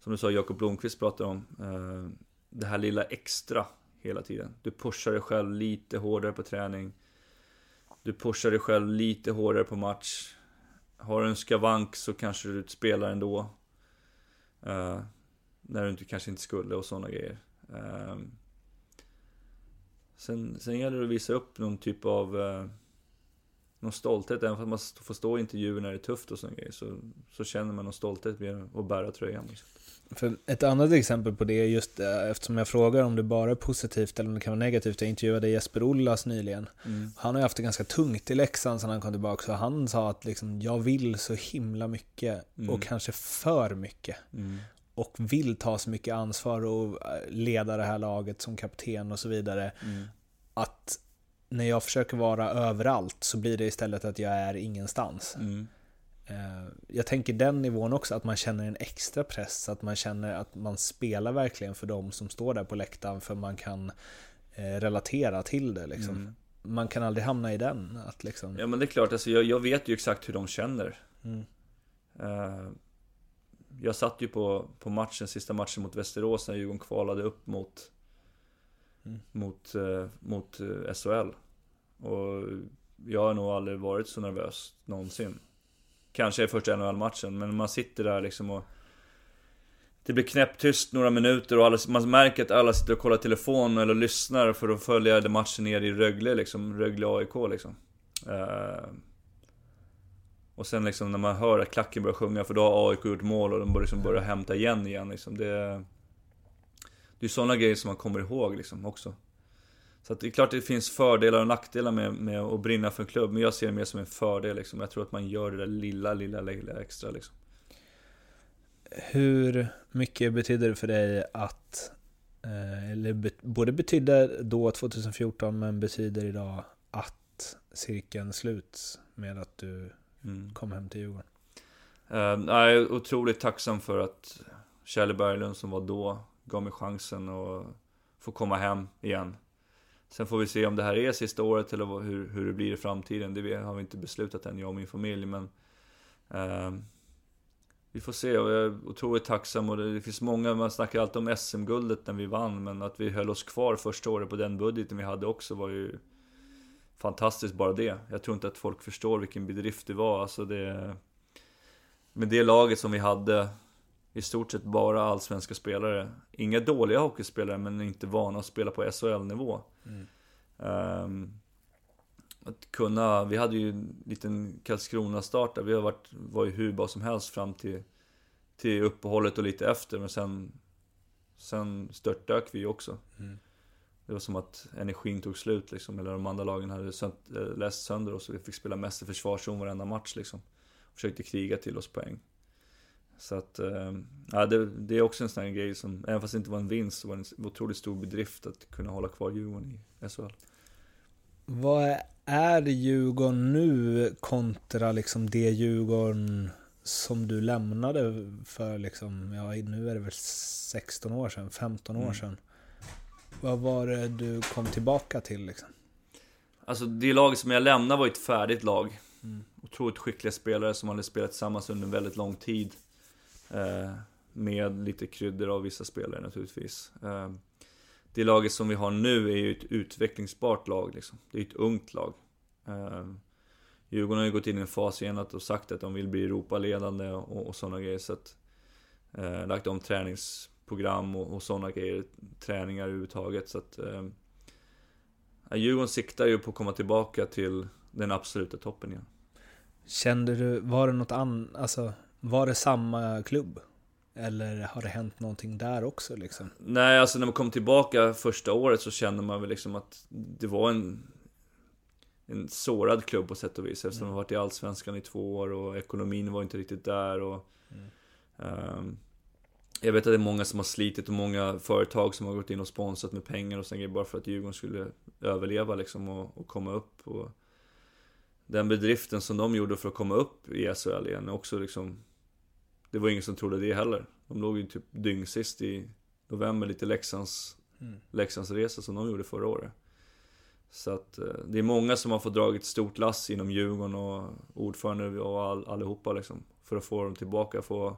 som du sa Jakob Blomqvist pratade om. Eh, det här lilla extra hela tiden. Du pushar dig själv lite hårdare på träning. Du pushar dig själv lite hårdare på match. Har du en skavank så kanske du spelar ändå. Eh, när du inte, kanske inte skulle och sådana grejer. Eh, sen, sen gäller det att visa upp någon typ av eh, någon stolthet, även om man får stå i intervjuer när det är tufft och sånt grejer, så, så känner man någon stolthet med att bära tröjan. Liksom. För ett annat exempel på det är just eh, eftersom jag frågar om det bara är positivt eller om det kan vara negativt. Jag intervjuade Jesper Ollas nyligen. Mm. Han har ju haft det ganska tungt i Leksand sedan han kom tillbaka. Så han sa att liksom, jag vill så himla mycket Mm. och kanske för mycket. Mm. Och vill ta så mycket ansvar och eh, leda det här laget som kapten och så vidare. Mm. Att när jag försöker vara överallt så blir det istället att jag är ingenstans. Mm. Eh, Jag tänker den nivån också, att man känner en extra press, att man känner att man spelar verkligen för de som står där på läktaren för man kan eh, relatera till det. Liksom. Mm. Man kan aldrig hamna i den. Att liksom, Ja men det är klart, alltså, jag, jag vet ju exakt hur de känner. mm, Eh, jag satt ju på, på matchen, sista matchen mot Västerås när Djurgården kvalade upp mot Mm. Mot, eh, mot eh, SHL. Och jag har nog aldrig varit så nervös någonsin. Kanske i första NHL-matchen, men man sitter där liksom och Det blir knäpptyst några minuter och alla, man märker att alla sitter och kollar telefon eller lyssnar för att följa den matchen ner i Rögle liksom, Rögle AIK liksom. Eh, och sen liksom när man hör att klacken börjar sjunga, för då har AIK gjort mål och de börjar liksom börja hämta igen igen liksom. Det, det är sådana grejer som man kommer ihåg liksom också. Så att det är klart det finns fördelar och nackdelar med, med att brinna för en klubb, men jag ser det mer som en fördel liksom. Jag tror att man gör det där lilla, lilla, lilla extra liksom. Hur mycket betyder det för dig att, eh, eller både betydde då 2014 men betyder idag att cirkeln sluts med att du Mm. kom hem till Djurgården? Uh, jag är otroligt tacksam för att Kjelle Berglund som var då gav mig chansen att få komma hem igen. Sen får vi se om det här är sista året eller hur, hur det blir i framtiden. Det har vi inte beslutat än, jag och min familj. Men eh, vi får se och jag är otroligt tacksam. Och det, det finns många, man snackar alltid om SM-guldet när vi vann. Men att vi höll oss kvar första året på den budgeten vi hade också var ju fantastiskt bara det. Jag tror inte att folk förstår vilken bedrift det var. Alltså det, med det laget som vi hade, i stort sett bara allsvenska spelare. Inga dåliga hockeyspelare, men inte vana att spela på SHL-nivå. Mm. Ehm, att kunna, vi hade ju en liten Karlskrona-start där. Vi har varit, var ju hur bra som helst fram till, till uppehållet och lite efter. Men sen, sen störtdök vi ju också. Mm. Det var som att energin tog slut liksom. Eller de andra lagen hade sönt, äh, läst sönder oss och vi fick spela mest i försvarszon varenda match liksom. Försökte kriga till oss poäng. Så att, eh, ja, det, det är också en sån här grej som, även fast det inte var en vinst, så var det en otroligt stor bedrift att kunna hålla kvar Djurgården i SHL. Vad är Djurgården nu kontra liksom det Djurgården som du lämnade för liksom, ja nu är det väl 16 år sedan, 15 år Mm. sedan. Vad var det du kom tillbaka till liksom? Alltså det laget som jag lämnade var ett färdigt lag. Mm. Otroligt skickliga spelare som hade spelat tillsammans under en väldigt lång tid. Eh, med lite kryddor av vissa spelare naturligtvis. Eh, det laget som vi har nu är ju ett utvecklingsbart lag liksom. Det är ett ungt lag. Eh, Djurgården har ju gått in i en fas igen och sagt att de vill bli Europaledande och, och sådana grejer. Så att, eh, lagt om träningsprogram och, och sådana grejer. Träningar överhuvudtaget. Så att, eh, Djurgården siktar ju på att komma tillbaka till den absoluta toppen igen. Kände du, var det något annat, alltså var det samma klubb? Eller har det hänt någonting där också liksom? Nej, alltså när man kom tillbaka första året så kände man väl liksom att det var en en sårad klubb på sätt och vis eftersom Mm. de varit i Allsvenskan i två år och ekonomin var inte riktigt där och Mm. ehm, Jag vet att det är många som har slitit och många företag som har gått in och sponsrat med pengar och grejer bara för att Djurgården skulle överleva liksom och, och komma upp och Den bedriften som de gjorde för att komma upp i SHL igen är också liksom Det var ingen som trodde det heller De låg ju typ dyngsist i november, lite Leksands Mm. Leksandsresa som de gjorde förra året. Så att eh, det är många som har fått dragit ett stort lass inom Djurgården och ordförande och all, allihopa liksom. För att få dem tillbaka, få,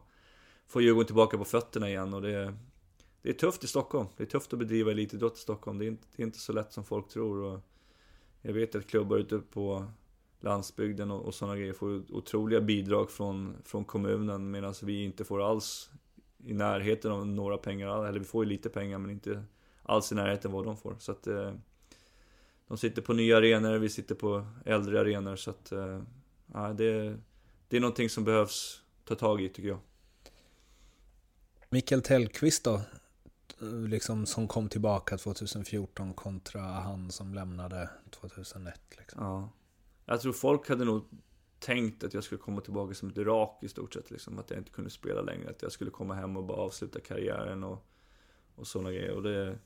få Djurgården tillbaka på fötterna igen och det det är tufft i Stockholm. Det är tufft att bedriva elitidrott i Stockholm. Det är, inte, det är inte så lätt som folk tror. Och jag vet att klubbar ute på landsbygden och, och sådana grejer får otroliga bidrag från, från kommunen medan vi inte får alls i närheten av några pengar. Eller vi får ju lite pengar men inte alls i närheten vad de får. Så att eh, de sitter på nya arenor, vi sitter på äldre arenor. Så att eh, det, det är någonting som behövs ta tag i tycker jag. Mikael Tellqvist då? Liksom som kom tillbaka 2014 kontra han som lämnade 2001. Liksom. Ja. Jag tror folk hade nog tänkt att jag skulle komma tillbaka som ett Irak i stort sett. Liksom, att jag inte kunde spela längre. Att jag skulle komma hem och bara avsluta karriären och, och sådana grejer. Och det,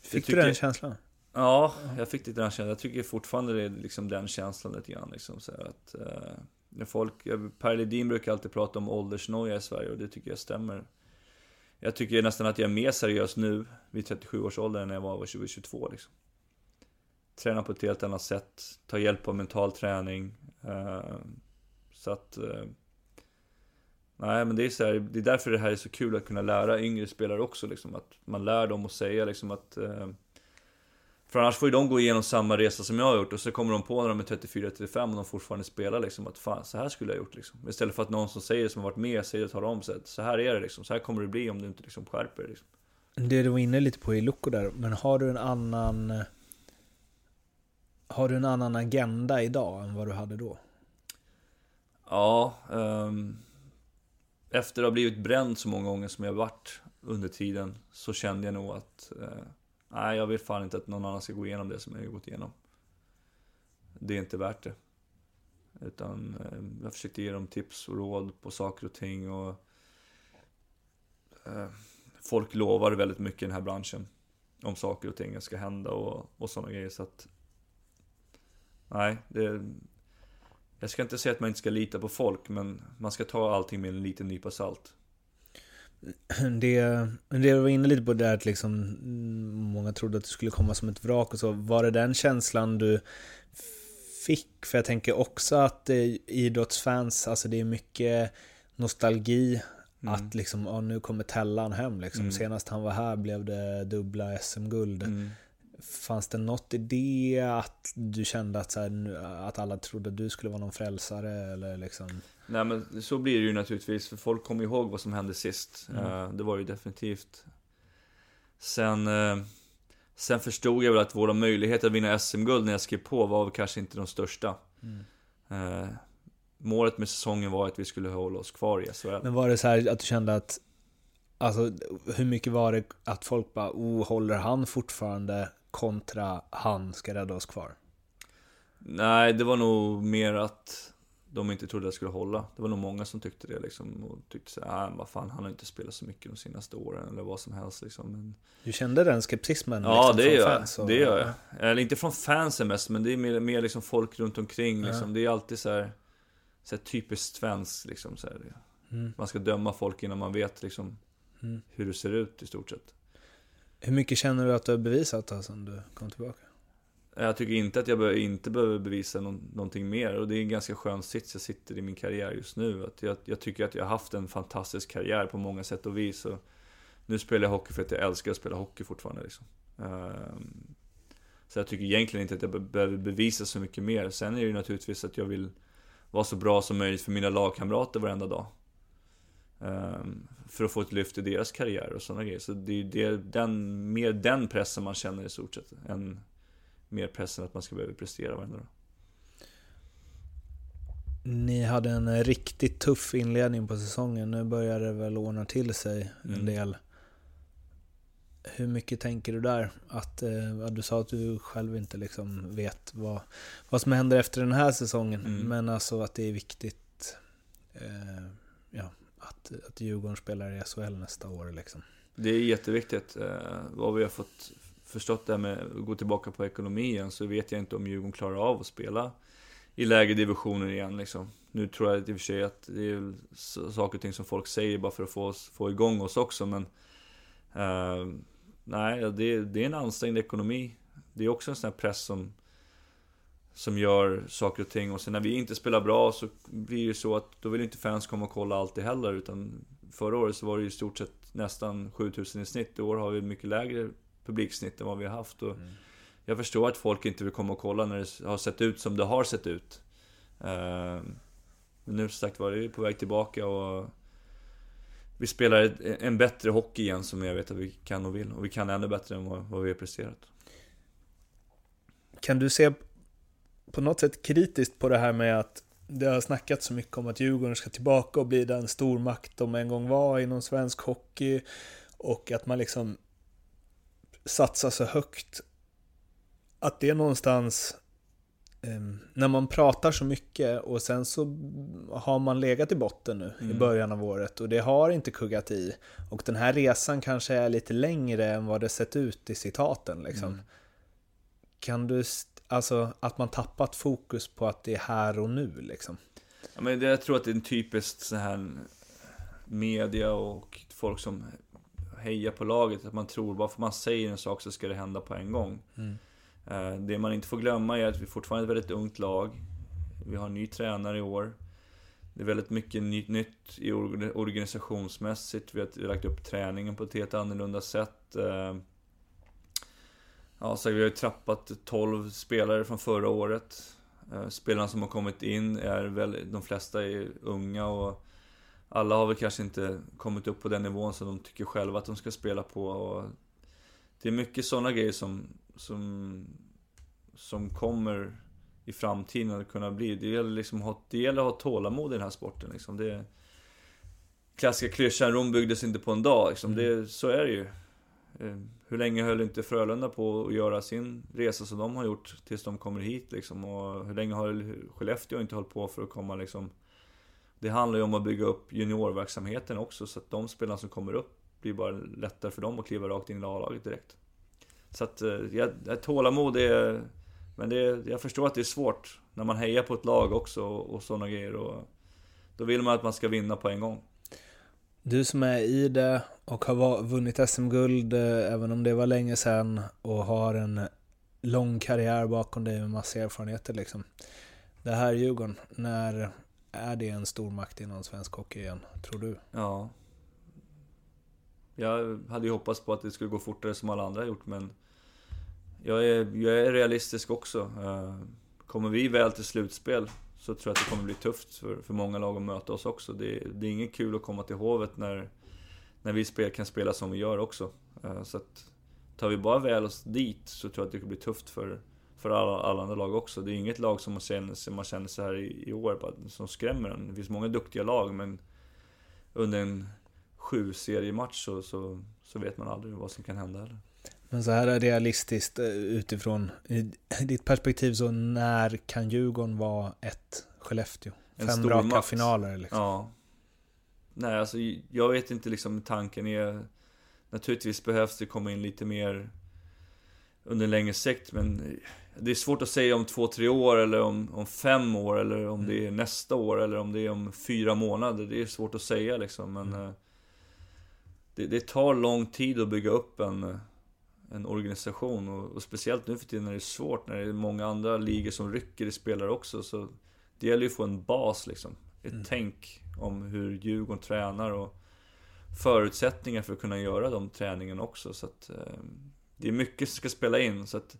Fick du den känslan? Ja, jag fick lite den känslan. Jag tycker fortfarande det är liksom den känslan lite grann. Liksom, så att, eh, när folk, per Ledin brukar alltid prata om åldersnoja i Sverige och det tycker jag stämmer. Jag tycker nästan att jag är mer seriös nu, vid 37 års ålder, än när jag var 20-22 liksom. Träna på ett helt annat sätt, ta hjälp av mental träning. Eh, så att... Eh, nej men det är så här, det är därför det här är så kul att kunna lära yngre spelare också liksom. Att man lär dem att säga liksom att... Eh, för annars får ju de gå igenom samma resa som jag har gjort och så kommer de på när de är 34-35 och de fortfarande spelar liksom att fan, så här skulle jag gjort liksom. Istället för att någon som säger det, som har varit med, säger och talar om sig så här är det liksom. Så här kommer det bli om du inte liksom skärper dig liksom. Det du var inne lite på i Loco där, men har du en annan... Har du en annan agenda idag än vad du hade då? Ja, um, efter att ha blivit bränd så många gånger som jag varit under tiden så kände jag nog att uh, Nej, jag vill fan inte att någon annan ska gå igenom det som jag har gått igenom. Det är inte värt det. Utan uh, jag försökte ge dem tips och råd på saker och ting och... uh, folk lovar väldigt mycket i den här branschen. Om saker och ting ska hända och, och sådana grejer så att... Nej, det... Jag ska inte säga att man inte ska lita på folk, men man ska ta allting med en liten nypa salt. Det, det du var inne lite på det att liksom Många trodde att du skulle komma som ett vrak och så. Var det den känslan du fick? För jag tänker också att idrottsfans, alltså det är mycket nostalgi. Mm. Att liksom, ja, nu kommer Tellan hem liksom. Mm. Senast han var här blev det dubbla SM-guld. Mm. Fanns det något i det att du kände att, så här, att alla trodde att du skulle vara någon frälsare? Eller liksom? Nej men så blir det ju naturligtvis, för folk kommer ihåg vad som hände sist. Mm. Uh, det var ju definitivt. Sen, uh, sen förstod jag väl att våra möjligheter att vinna SM-guld när jag skrev på var kanske inte de största. Mm. Uh, målet med säsongen var att vi skulle hålla oss kvar i SHL. Men var det så här att du kände att Alltså hur mycket var det att folk bara oh, håller han fortfarande kontra han ska rädda oss kvar? Nej, det var nog mer att de inte trodde jag skulle hålla. Det var nog många som tyckte det liksom. Och tyckte så här, äh, vad fan, han har inte spelat så mycket de senaste åren eller vad som helst liksom. Men... Du kände den skeptismen? Ja, liksom, det, gör jag. Och... det gör jag. Eller inte från fansen mest, men det är mer, mer liksom folk runt omkring liksom. Ja. Det är alltid så här, så här typiskt svenskt liksom. Så här. Mm. Man ska döma folk innan man vet liksom mm. hur det ser ut i stort sett. Hur mycket känner du att du har bevisat här sen du kom tillbaka? Jag tycker inte att jag be inte behöver bevisa no någonting mer och det är en ganska skön sits jag sitter i min karriär just nu. Att jag, jag tycker att jag har haft en fantastisk karriär på många sätt och vis. Och nu spelar jag hockey för att jag älskar att spela hockey fortfarande. Liksom. Um, så jag tycker egentligen inte att jag be behöver bevisa så mycket mer. Sen är det ju naturligtvis att jag vill vara så bra som möjligt för mina lagkamrater varenda dag. Um, för att få ett lyft i deras karriär och sådana grejer. Så det är det, den, mer den pressen man känner i stort sett. Än mer pressen att man ska behöva prestera varenda dag. Ni hade en riktigt tuff inledning på säsongen. Nu börjar det väl ordna till sig en mm. del. Hur mycket tänker du där? Att, eh, du sa att du själv inte liksom vet vad, vad som händer efter den här säsongen. Mm. Men alltså att det är viktigt eh, ja, att, att Djurgården spelar i SHL nästa år. Liksom. Det är jätteviktigt. Eh, vad vi har fått förstått det här med att gå tillbaka på ekonomin så vet jag inte om Djurgården klarar av att spela i lägre divisioner igen liksom. Nu tror jag i och för sig att det är saker och ting som folk säger bara för att få, oss, få igång oss också men eh, Nej, det, det är en ansträngd ekonomi. Det är också en sån här press som som gör saker och ting och sen när vi inte spelar bra så blir det så att då vill inte fans komma och kolla alltid heller utan Förra året så var det ju i stort sett nästan 7000 i snitt. I år har vi mycket lägre publiksnitt än vad vi har haft. Och mm. Jag förstår att folk inte vill komma och kolla när det har sett ut som det har sett ut. Uh, men nu som sagt var det är på väg tillbaka och vi spelar en bättre hockey igen som jag vet att vi kan och vill. Och vi kan ännu bättre än vad, vad vi har presterat. Kan du se på något sätt kritiskt på det här med att det har snackats så mycket om att Djurgården ska tillbaka och bli den stormakt de en gång var inom svensk hockey och att man liksom satsar så högt. Att det någonstans, eh, när man pratar så mycket och sen så har man legat i botten nu Mm. i början av året och det har inte kuggat i. Och den här resan kanske är lite längre än vad det sett ut i citaten liksom. Mm. Kan du, alltså att man tappat fokus på att det är här och nu liksom? Ja, men det, jag tror att det är en typiskt så här media och folk som hejar på laget. Att man tror bara för man säger en sak så ska det hända på en gång. Eh, Det man inte får glömma är att vi fortfarande är ett väldigt ungt lag. Vi har en ny tränare i år. Det är väldigt mycket nytt, i organisationsmässigt. Vi har vi har lagt upp träningen på ett helt annorlunda sätt. Ja, så vi har ju trappat 12 spelare från förra året. Eh, Spelarna som har kommit in är väl, de flesta är unga och alla har väl kanske inte kommit upp på den nivån som de tycker själva att de ska spela på. Och det är mycket sådana grejer som, som, som kommer i framtiden att kunna bli. Det gäller, liksom, ha- det gäller att ha tålamod i den här sporten. Liksom. Det, klassiska klyschan, Rom byggdes inte på en dag. Liksom. Det, så är det ju. Eh, hur länge höll inte Frölunda på att göra sin resa som de har gjort tills de kommer hit liksom? Och hur länge har Skellefteå inte hållit på för att komma liksom? Det handlar ju om att bygga upp juniorverksamheten också så att de spelarna som kommer upp blir bara lättare för dem att kliva rakt in i A-laget direkt. Så att, eh, ja, tålamod är... Men det, är- jag förstår att det är svårt när man hejar på ett lag också och, och sådana grejer. Och, då vill man att man ska vinna på en gång. Du som är i det och har vunnit SM-guld, eh, även om det var länge sedan, och har en lång karriär bakom dig med massa erfarenheter liksom. Det här Djurgården, när är det en stormakt inom svensk hockey igen, tror du? Ja. Jag hade ju hoppats på att det skulle gå fortare som alla andra har gjort, men... Jag är, jag är realistisk också. Eh, kommer vi väl till slutspel så tror jag att det kommer bli tufft för, för många lag att möta oss också. Det, det är inget kul att komma till Hovet när, när vi spel, kan spela som vi gör också. Eh, så att tar vi bara väl oss dit så tror jag att det kommer bli tufft för, för alla, alla andra lag också. Det är inget lag som man känner, man känner så här i, i år bara, som skrämmer en. Det finns många duktiga lag men under en sju seriematch så, så, så vet man aldrig vad som kan hända heller. Men så här är realistiskt eh, utifrån ditt perspektiv, så när kan Djurgården vara ett Skellefteå? En Fem raka makt. finaler liksom. Ja. Nej, alltså jag vet inte liksom tanken är... Naturligtvis behövs det komma in lite mer under en längre sikt, men det är svårt att säga om två, tre år eller om, om fem år eller om det är nästa år eller om det är om fyra månader. Det är svårt att säga liksom, men eh, det, det tar lång tid att bygga upp en, eh, en organisation och, och speciellt nu för tiden när det är svårt, när det är många andra ligor som rycker i spelare också, så det gäller ju att få en bas liksom. Ett Mm. tänk om hur Djurgården tränar och förutsättningar för att kunna göra de träningarna också. Så att, eh, det är mycket som ska spela in. Så att,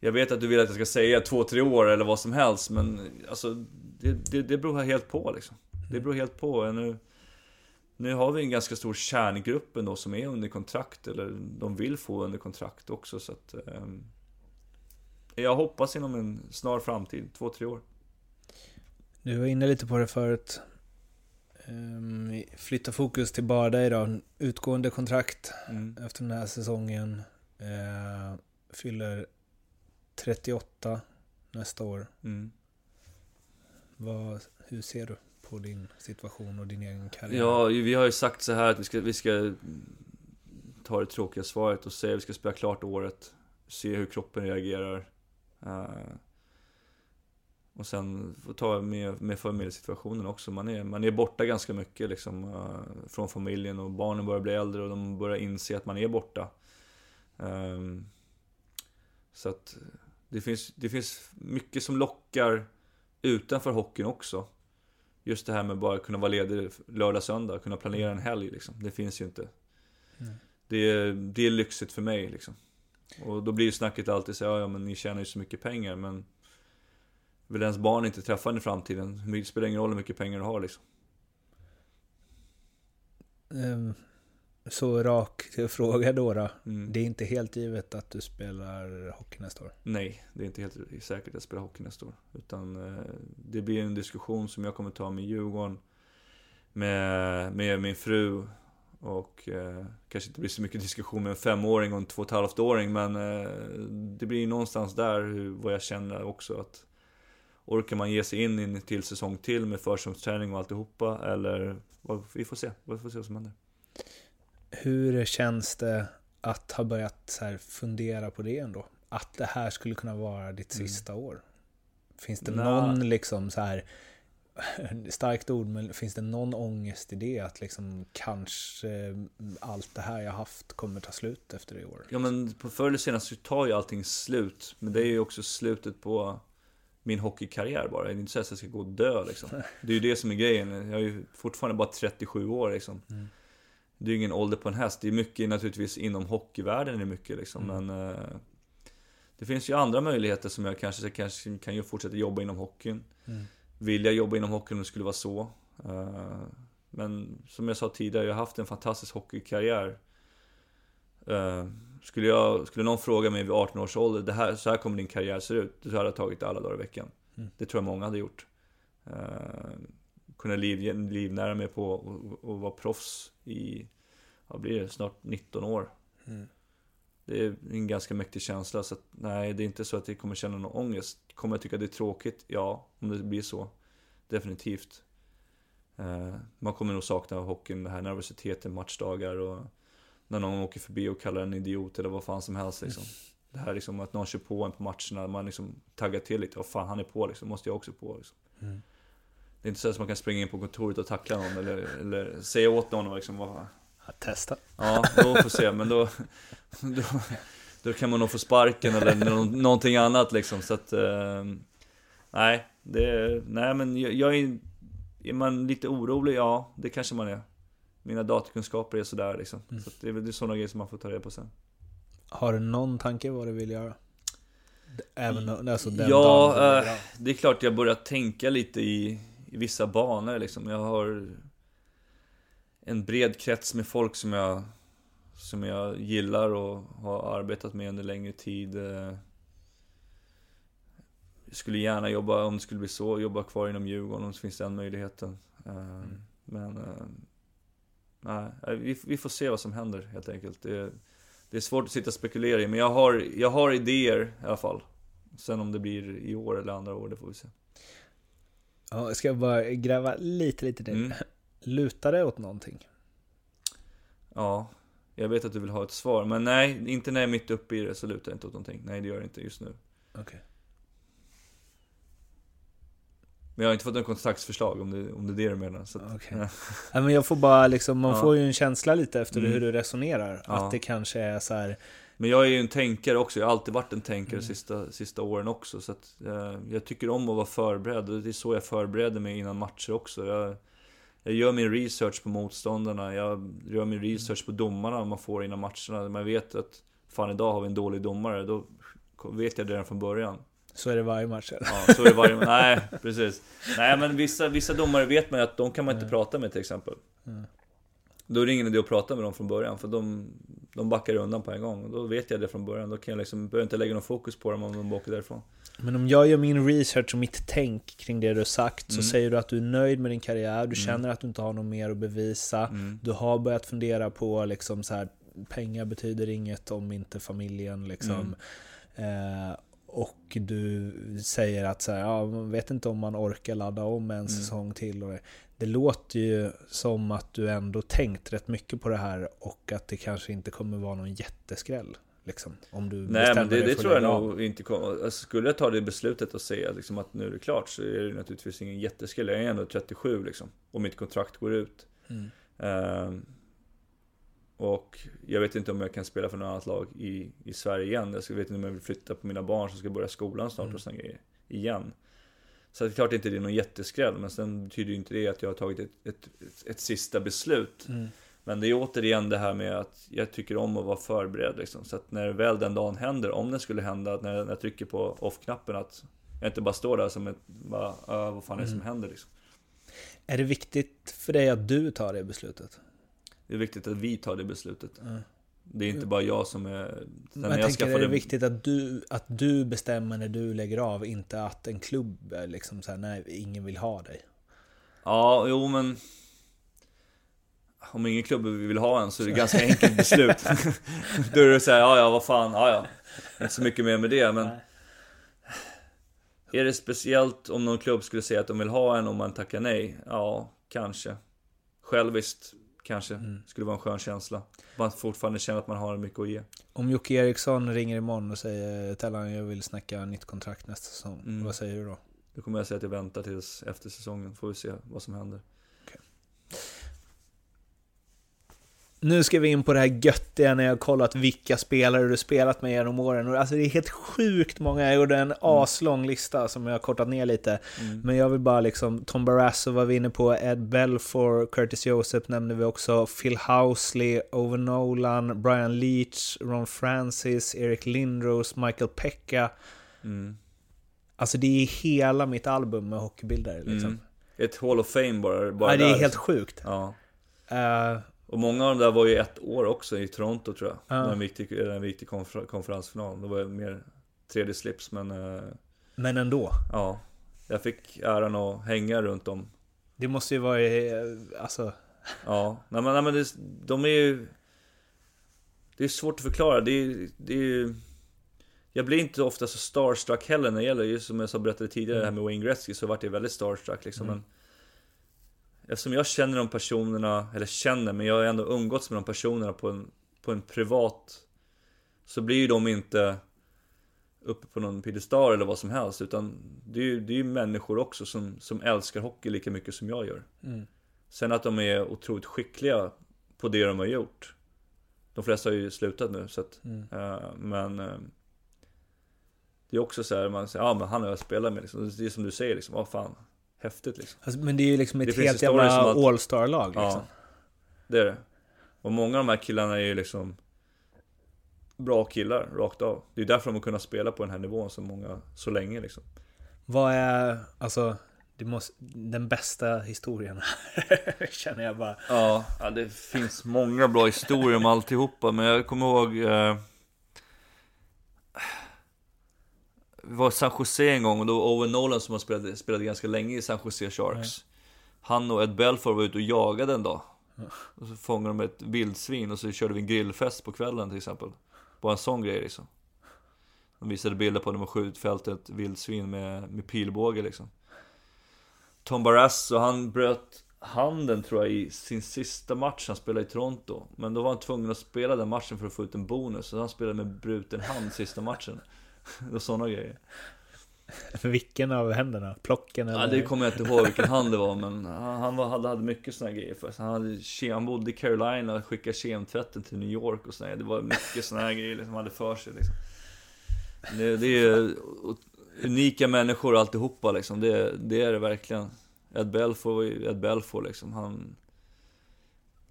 jag vet att du vill att jag ska säga två, tre år eller vad som helst, men alltså, det, det, det beror helt på liksom. Det beror helt på. Nu, nu har vi en ganska stor kärngrupp ändå som är under kontrakt, eller de vill få under kontrakt också. Så att, eh, jag hoppas inom en snar framtid, två, tre år. Du var inne lite på det förut. Um, flytta fokus till dig då. Utgående kontrakt Mm. efter den här säsongen. Eh, fyller 38 nästa år. Mm. Vad, hur ser du på din situation och din egen karriär? Ja, vi har ju sagt så här att vi ska, vi ska ta det tråkiga svaret och säga att vi ska spela klart året. Se hur kroppen reagerar. Uh, och sen få ta med, med familjesituationen också. Man är, man är borta ganska mycket liksom, uh, från familjen och barnen börjar bli äldre och de börjar inse att man är borta. Ehm, så att det finns, det finns mycket som lockar utanför hockeyn också. Just det här med bara kunna vara ledig lördag, söndag, kunna planera en helg liksom. Det finns ju inte. Det är, det är lyxigt för mig liksom. Och då blir ju snacket alltid så ja, ja men ni tjänar ju så mycket pengar men Vill ens barn inte träffa en i framtiden? Det spelar ingen roll hur mycket pengar du har liksom. ehm, så rak fråga då. då. Mm. Det är inte helt givet att du spelar hockey nästa år. Nej, det är inte helt säkert att jag spelar hockey nästa år. Utan eh, det blir en diskussion som jag kommer ta med Djurgården, med, med min fru och eh, kanske inte blir så mycket diskussion med en femåring och en två och ett halvt åring men eh, det blir någonstans där hur, vad jag känner också att Orkar man ge sig in i en till säsong till med försäsongsträning och alltihopa eller vad, vi får se, vi får se vad som händer. Hur känns det att ha börjat fundera på det ändå? Att det här skulle kunna vara ditt Mm. sista år? Finns det Nja. någon liksom så här starkt ord, men finns det någon ångest i det? Att liksom kanske allt det här jag haft kommer ta slut efter det år? Ja men på förr eller senare så tar ju allting slut. Men det är ju också slutet på min hockeykarriär bara. Det är inte så att jag ska gå och dö liksom. Det är ju det som är grejen. Jag är ju fortfarande bara 37 år liksom. Mm. Det är ju ingen ålder på en häst. Det är mycket naturligtvis inom hockeyvärlden är mycket liksom. Mm. Men eh, det finns ju andra möjligheter som jag kanske, kanske kan ju fortsätta jobba inom hockeyn. Mm. Vill jag jobba inom hockeyn om det skulle vara så. Eh, Men som jag sa tidigare, jag har haft en fantastisk hockeykarriär. Eh, Skulle, jag, skulle någon fråga mig vid 18 års ålder, det här, så här kommer din karriär se ut. Då hade jag tagit alla dagar i veckan. Mm. Det tror jag många hade gjort. Kunna liv, livnära mig på och, och vara proffs i, vad blir det, snart 19 år. Mm. Det är en ganska mäktig känsla, så att, nej, det är inte så att jag kommer känna någon ångest. Kommer jag tycka det är tråkigt? Ja, om det blir så. Definitivt. Eh, man kommer nog sakna hockeyn, den här nervositeten, matchdagar och när någon åker förbi och kallar en idiot eller vad fan som helst liksom. Det här liksom att någon kör på en på matcherna, man liksom taggar till lite. Vad fan, han är på liksom, måste jag också på liksom. Mm. Det är inte så att man kan springa in på kontoret och tackla någon eller, eller säga åt någon liksom, vad, Ja, testa. Ja, då får se, men då, då, då kan man nog få sparken eller nå, någonting annat liksom, så att... Eh, nej, det, nej men jag, jag är... Är man lite orolig? Ja, det kanske man är. Mina datakunskaper är sådär liksom. Mm. Så att det är väl sådana grejer som man får ta reda på sen. Har du någon tanke vad du vill göra? Även alltså den Ja, dagen du eh. Det är klart jag börjar tänka lite i, i vissa banor liksom. Jag har en bred krets med folk som jag, som jag gillar och har arbetat med under längre tid. Eh, Jag skulle gärna jobba, om det skulle bli så, jobba kvar inom Djurgården om det finns den möjligheten. Eh, Men eh, nej, vi, vi får se vad som händer helt enkelt. Det, det är svårt att sitta och spekulera i, men jag har, jag har idéer i alla fall. Sen om det blir i år eller andra år, det får vi se. Ja, jag ska bara gräva lite, lite till. Mm. Lutar det åt någonting? Ja, jag vet att du vill ha ett svar, men nej, inte när jag är mitt uppe i det så lutar jag inte åt någonting. Nej, det gör det inte just nu. Okej. Men jag har inte fått något kontraktsförslag om det, om det är det du menar. Så att, Okej. Ja, men jag får bara liksom, man Ja. får ju en känsla lite efter Mm. hur du resonerar. Ja. Att det kanske är så här, Men jag är ju en tänkare också, jag har alltid varit en tänkare Mm. sista, sista åren också. Så att, eh, jag tycker om att vara förberedd och det är så jag förbereder mig innan matcher också. Jag, jag gör min research på motståndarna, jag gör min research på domarna man får innan matcherna. Man vet att fan idag har vi en dålig domare, då vet jag det redan från början. så är det varje match. Ja, så är det varje... Nej, precis. Nej, men vissa, vissa domare vet man ju att de kan man inte Mm. prata med till exempel. Mm. Då är det ingen idé att prata med dem från början, för de, de backar undan på en gång. Och då vet jag det från början. Då kan jag liksom, behöver inte lägga någon fokus på dem om de åker därifrån. Men om jag gör min research och mitt tänk kring det du har sagt så Mm. säger du att du är nöjd med din karriär, du Mm. känner att du inte har något mer att bevisa. Mm. Du har börjat fundera på liksom så här, pengar betyder inget om inte familjen liksom. Mm. Eh, och du säger att så här, ja, man vet inte om man orkar ladda om en Mm. säsong till. Och det låter ju som att du ändå tänkt rätt mycket på det här och att det kanske inte kommer vara någon jätteskräll. Liksom, om du Nej men det, det tror jag nog inte kommer. Alltså, skulle jag ta det beslutet och säga liksom, att nu är det klart så är det naturligtvis ingen jätteskräll. Jag är ändå 37 liksom. Och mitt kontrakt går ut. Mm. Ehm, och jag vet inte om jag kan spela för något annat lag i, i Sverige igen. Jag vet inte om jag vill flytta på mina barn som ska börja skolan snart Mm. och sådana grejer. Igen. Så det är klart inte det är någon jätteskräll, men sen betyder ju inte det att jag har tagit ett, ett, ett, ett sista beslut. Mm. Men det är återigen det här med att jag tycker om att vara förberedd liksom. Så att när väl den dagen händer, om den skulle hända, att när jag, när jag trycker på off-knappen att jag inte bara står där som ett, bara, "Ah, vad fan är det som Mm. händer liksom. Är det viktigt för dig att du tar det beslutet? Det är viktigt att vi tar det beslutet. Ja. Det är inte bara jag som är... Sen jag jag tänker, är skaffade... det viktigt att du, att du bestämmer när du lägger av, inte att en klubb är liksom såhär, nej, ingen vill ha dig. Ja, jo men... Om ingen klubb vill ha en så är det ganska enkelt beslut. Då är det såhär, ja ja vad fan, ja ja. Inte så mycket mer med det men... Är det speciellt om någon klubb skulle säga att de vill ha en och man tackar nej? Ja, kanske. Själviskt, kanske. Mm. Skulle vara en skön känsla. Man fortfarande känner att man har mycket att ge. Om Jocke Eriksson ringer imorgon och säger Tellan jag vill snacka nytt kontrakt nästa säsong, Mm. vad säger du då? Då kommer jag säga att jag väntar tills efter säsongen, får vi se vad som händer. Nu ska vi in på det här göttiga när jag har kollat vilka spelare du spelat med genom åren. Och Alltså det är helt sjukt många. Jag gjorde en aslång lista som jag har kortat ner lite. Mm. Men jag vill bara liksom, Tom Barrasso var vi inne på, Ed Belfour, Curtis Joseph nämnde vi också, Phil Housley, Owen Nolan, Brian Leach, Ron Francis, Eric Lindros, Michael Pekka. Mm. Alltså det är hela mitt album med hockeybilder liksom. Mm. Ett Hall of Fame bara, bara Ja, det är där, helt sjukt. Ja. Eh, Och många av de där var ju ett år också i Toronto tror jag. Ja. När de gick till, när de gick till konfer- konferensfinal. Det var mer tredje slips men eh, men ändå. ja. Jag fick äran att hänga runt dem. Det måste ju vara, eh, alltså... Ja, nej men, nej, men det, de är ju... Det är svårt att förklara. Det är, det är ju... Jag blir inte ofta så starstruck heller när det gäller, just som jag berättade tidigare, det här med Wayne Gretzky, så vart jag väldigt starstruck liksom. Mm. Men eftersom jag känner de personerna, eller känner, men jag har ändå umgåtts med de personerna på en, på en privat... Så blir ju de inte uppe på någon piedestal eller vad som helst, utan det är ju, det är ju människor också som, som älskar hockey lika mycket som jag gör. Mm. Sen att de är otroligt skickliga på det de har gjort. De flesta har ju slutat nu så att, Mm. eh, men eh, Det är också så här, man säger, ja men han har jag spelat med liksom. Det är som du säger liksom, vad fan Häftigt liksom. Alltså, men det är ju liksom ett helt jävla att- all-star-lag liksom. Ja, det är det. Och många av de här killarna är ju liksom Bra killar, rakt av. Det är därför de har kunnat spela på den här nivån så många, så länge liksom. Vad är, alltså, det måste, den bästa historien? Känner jag bara. Ja, ja, det finns många bra historier om alltihopa, men jag kommer ihåg eh, Vi var i San Jose en gång och då var Owen Nolan som har spelat, spelade ganska länge i San Jose Sharks. Han och Ed Belfour var ute och jagade en dag. Och så fångade de ett vildsvin och så körde vi en grillfest på kvällen till exempel. Bara en sån grej liksom. De visade bilder på när de skjutfält ett vildsvin med, med pilbåge liksom. Tom Barrasso, han bröt handen tror jag i sin sista match han spelade i Toronto. Men då var han tvungen att spela den matchen för att få ut en bonus. Så han spelade med bruten hand sista matchen. Och sådana grejer. Vilken av händerna? Plocken eller? Ja, det kommer jag inte ihåg vilken hand det var men han, var, hade, hade mycket såna grejer för. Han, hade, han bodde i Carolina och skickade kemtvätten till New York och sådär. Det var mycket här grejer liksom, han hade för sig liksom. Det, det är unika människor alltihopa liksom. Det, det är det verkligen. Ed Belfour var ju Ed Belfour liksom. Han...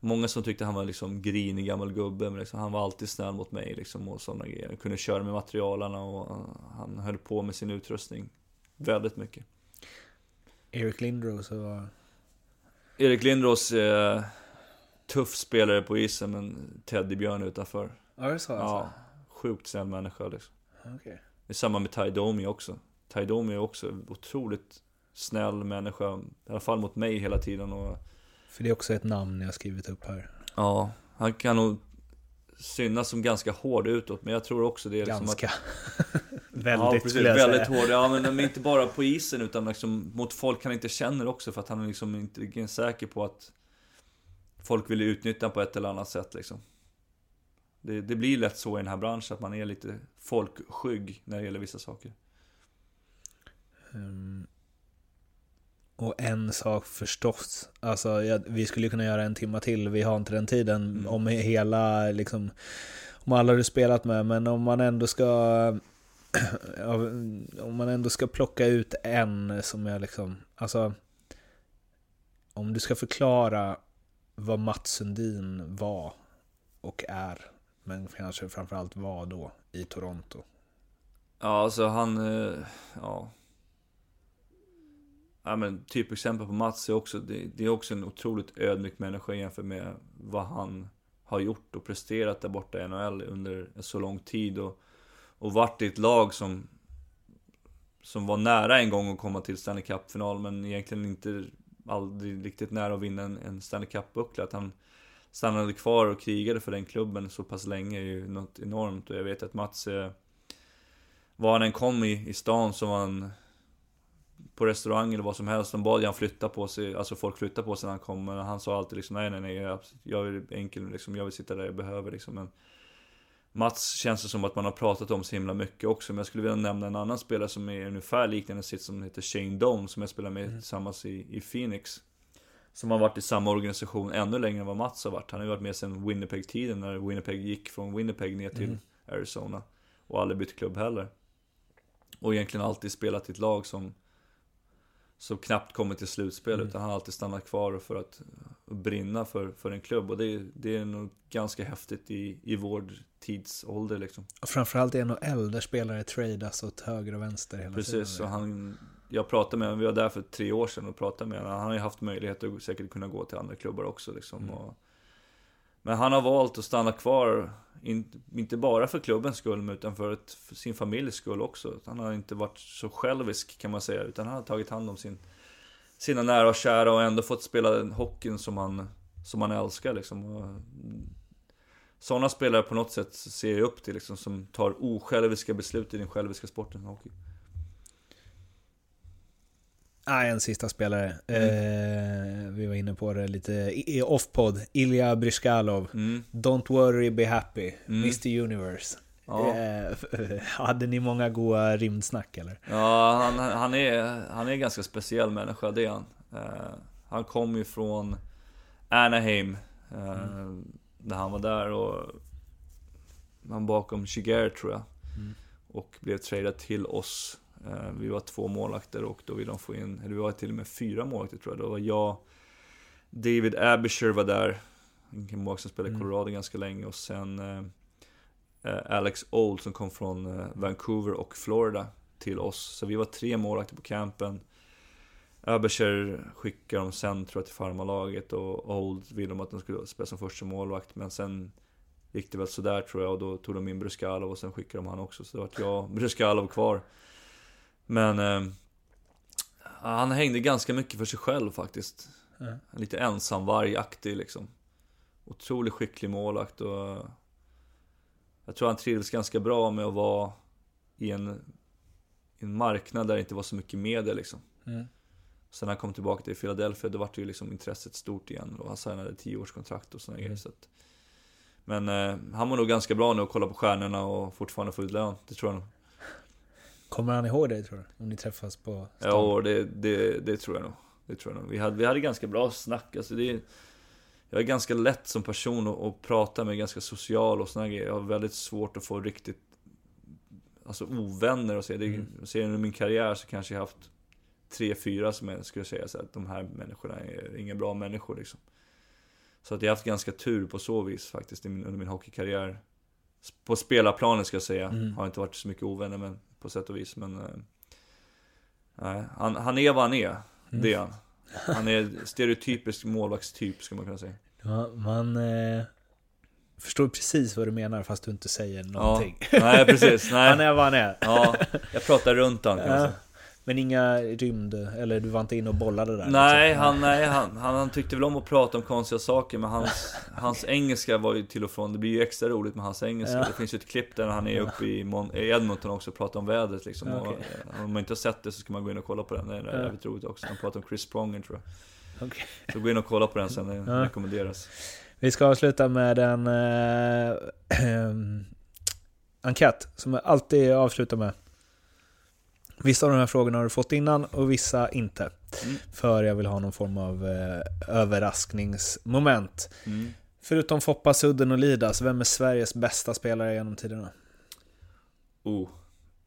Många som tyckte han var liksom grinig gammal gubbe, men liksom, han var alltid snäll mot mig liksom och sådana grejer. Han kunde köra med materialarna och han höll på med sin utrustning väldigt mycket. Eric Lindros och... Erik Lindros är tuff spelare på isen, men teddybjörn utanför. Ja, det så alltså? Ja, sjukt snäll människa liksom. Okej. Det är samma med Ty Domi också. Ty Domi är också otroligt snäll människa, i alla fall mot mig hela tiden. Och, För det är också ett namn jag har skrivit upp här. ja, han kan nog synas som ganska hård utåt, men jag tror också det är liksom Ganska. att... Väldigt ja, precis, jag väldigt säga. hård. Ja, men är inte bara på isen utan liksom mot folk han inte känner också för att han är liksom inte säker på att folk vill utnyttja på ett eller annat sätt liksom. Det, det blir lätt så i den här branschen att man är lite folkskygg när det gäller vissa saker. Mm. Och en sak förstås, alltså jag, vi skulle kunna göra en timma till, vi har inte den tiden Mm. om hela, liksom, om alla du spelat med, men om man ändå ska, om man ändå ska plocka ut en som är liksom, alltså, om du ska förklara vad Mats Sundin var och är, men kanske framförallt var då i Toronto. Ja, alltså han... eh, Ja ja men typexempel på Mats är också, det, det är också en otroligt ödmjuk människa jämfört med vad han har gjort och presterat där borta i NHL under så lång tid och, och varit i ett lag som som var nära en gång att komma till Stanley Cup-final men egentligen inte aldrig riktigt nära att vinna en, en Stanley Cup-buckla. Att han stannade kvar och krigade för den klubben så pass länge är ju något enormt och jag vet att Mats eh, var han än kom i, i stan så var han på restaurang eller vad som helst, de bad han flytta på sig, alltså folk flyttade på sig när han kom, men han sa alltid liksom nej nej nej, jag, jag är enkel liksom, jag vill sitta där jag behöver liksom, men Mats känns det som att man har pratat om så himla mycket också, men jag skulle vilja nämna en annan spelare som är ungefär liknande sitt som heter Shane Doan, som jag spelar med mm. tillsammans i, i Phoenix. Som har varit i samma organisation ännu längre än vad Mats har varit. Han har ju varit med sedan Winnipeg-tiden, när Winnipeg gick från Winnipeg ner till mm. Arizona. Och aldrig bytt klubb heller. Och egentligen alltid spelat i ett lag som som knappt kommer till slutspel mm. utan han har alltid stannat kvar för att brinna för, för en klubb och det, det är nog ganska häftigt i, i vår tidsålder liksom. Och framförallt i NHL där spelare tradas åt höger och vänster hela Precis, tiden. Precis, och han, jag pratade med honom, vi var där för tre år sedan och pratade med honom. Han har ju haft möjlighet att säkert kunna gå till andra klubbar också liksom. Mm. Och, men han har valt att stanna kvar, inte bara för klubbens skull, utan för, ett, för sin familjs skull också. Han har inte varit så självisk kan man säga, utan han har tagit hand om sin, sina nära och kära och ändå fått spela den hockeyn som han, som han älskar liksom. Mm, sådana spelare på något sätt ser jag upp till, liksom, som tar osjälviska beslut i den själviska sporten hockey. Ah, en sista spelare. Mm. Eh, vi var inne på det lite i off-pod. Ilja Bryskalov. Mm. Don't worry, be happy. Mm. Mr Universe. Ja. Eh, hade ni många goa rymdsnack eller? Ja, han, han, är, han är en ganska speciell människa, det är han. Eh, han kom ju från Anaheim. Eh, mm. När han var där och... Han bakom Shiger tror jag. Mm. Och blev tradad till oss vi var två målvakter och då ville de få in, eller vi var till och med fyra målvakter tror jag. Då var jag, David Abisher var där, en målvakt som spelade i mm. Colorado mm. ganska länge och sen eh, eh, Alex Old som kom från eh, Vancouver och Florida till oss. Så vi var tre målvakter på campen. Abisher skickade dem sen tror jag till farmarlaget och Old ville de att de skulle spela som första målvakt men sen gick det väl sådär tror jag och då tog de in Bruskalov och sen skickade de han också. Så det var jag och Bruskalov kvar. Men eh, han hängde ganska mycket för sig själv faktiskt. Mm. Lite ensamvargaktig liksom. Otroligt skicklig målakt och jag tror han trivdes ganska bra med att vara i en, i en marknad där det inte var så mycket media liksom. Mm. Sen när han kom tillbaka till Philadelphia, då var det ju liksom intresset stort igen och han signade tioårskontrakt och sådana mm. grejer. Så att, men eh, han var nog ganska bra nu att kolla på stjärnorna och fortfarande få ut lön, det tror jag nog. Kommer han ihåg dig tror du? Om ni träffas på stan? Ja, det, det, det tror jag nog. Det tror jag nog. Vi hade, vi hade ganska bra snack. Alltså det, jag är ganska lätt som person att, att prata med, ganska social och såna grejer. Jag har väldigt svårt att få riktigt Alltså ovänner och så. Det, mm. Ser under min karriär så kanske jag haft tre, fyra som jag skulle säga så att de här människorna är inga bra människor liksom. Så att jag har haft ganska tur på så vis faktiskt under min hockeykarriär. På spelarplanen ska jag säga. Mm. Har inte varit så mycket ovänner men på sätt och vis. Men eh, nej, han, han är vad han är. Mm. Det är han. Han är stereotypisk målvaktstyp skulle man kunna säga. Ja, man eh, förstår precis vad du menar fast du inte säger någonting. Ja, nej, precis. Nej. Han är vad han är. Ja, jag pratar runt honom kan man säga. Men inga rymd, eller du var inte inne och bollade där? Nej, liksom. han, nej han, han, han, tyckte väl om att prata om konstiga saker Men hans, hans engelska var ju till och från Det blir ju extra roligt med hans engelska ja. Det finns ju ett klipp där han är uppe i, Mon Edmonton också och pratar om vädret liksom okay. och, eh, Om man inte har sett det så ska man gå in och kolla på den Det är ja. jävligt roligt också Han pratar om Chris Pronger tror jag okay. Så gå in och kolla på den sen, det ja. rekommenderas Vi ska avsluta med en äh, enkät som jag alltid avslutar med Vissa av de här frågorna har du fått innan och vissa inte. Mm. För jag vill ha någon form av eh, överraskningsmoment. Mm. Förutom Foppa, Sudden och Lidas, vem är Sveriges bästa spelare genom tiderna? Oh.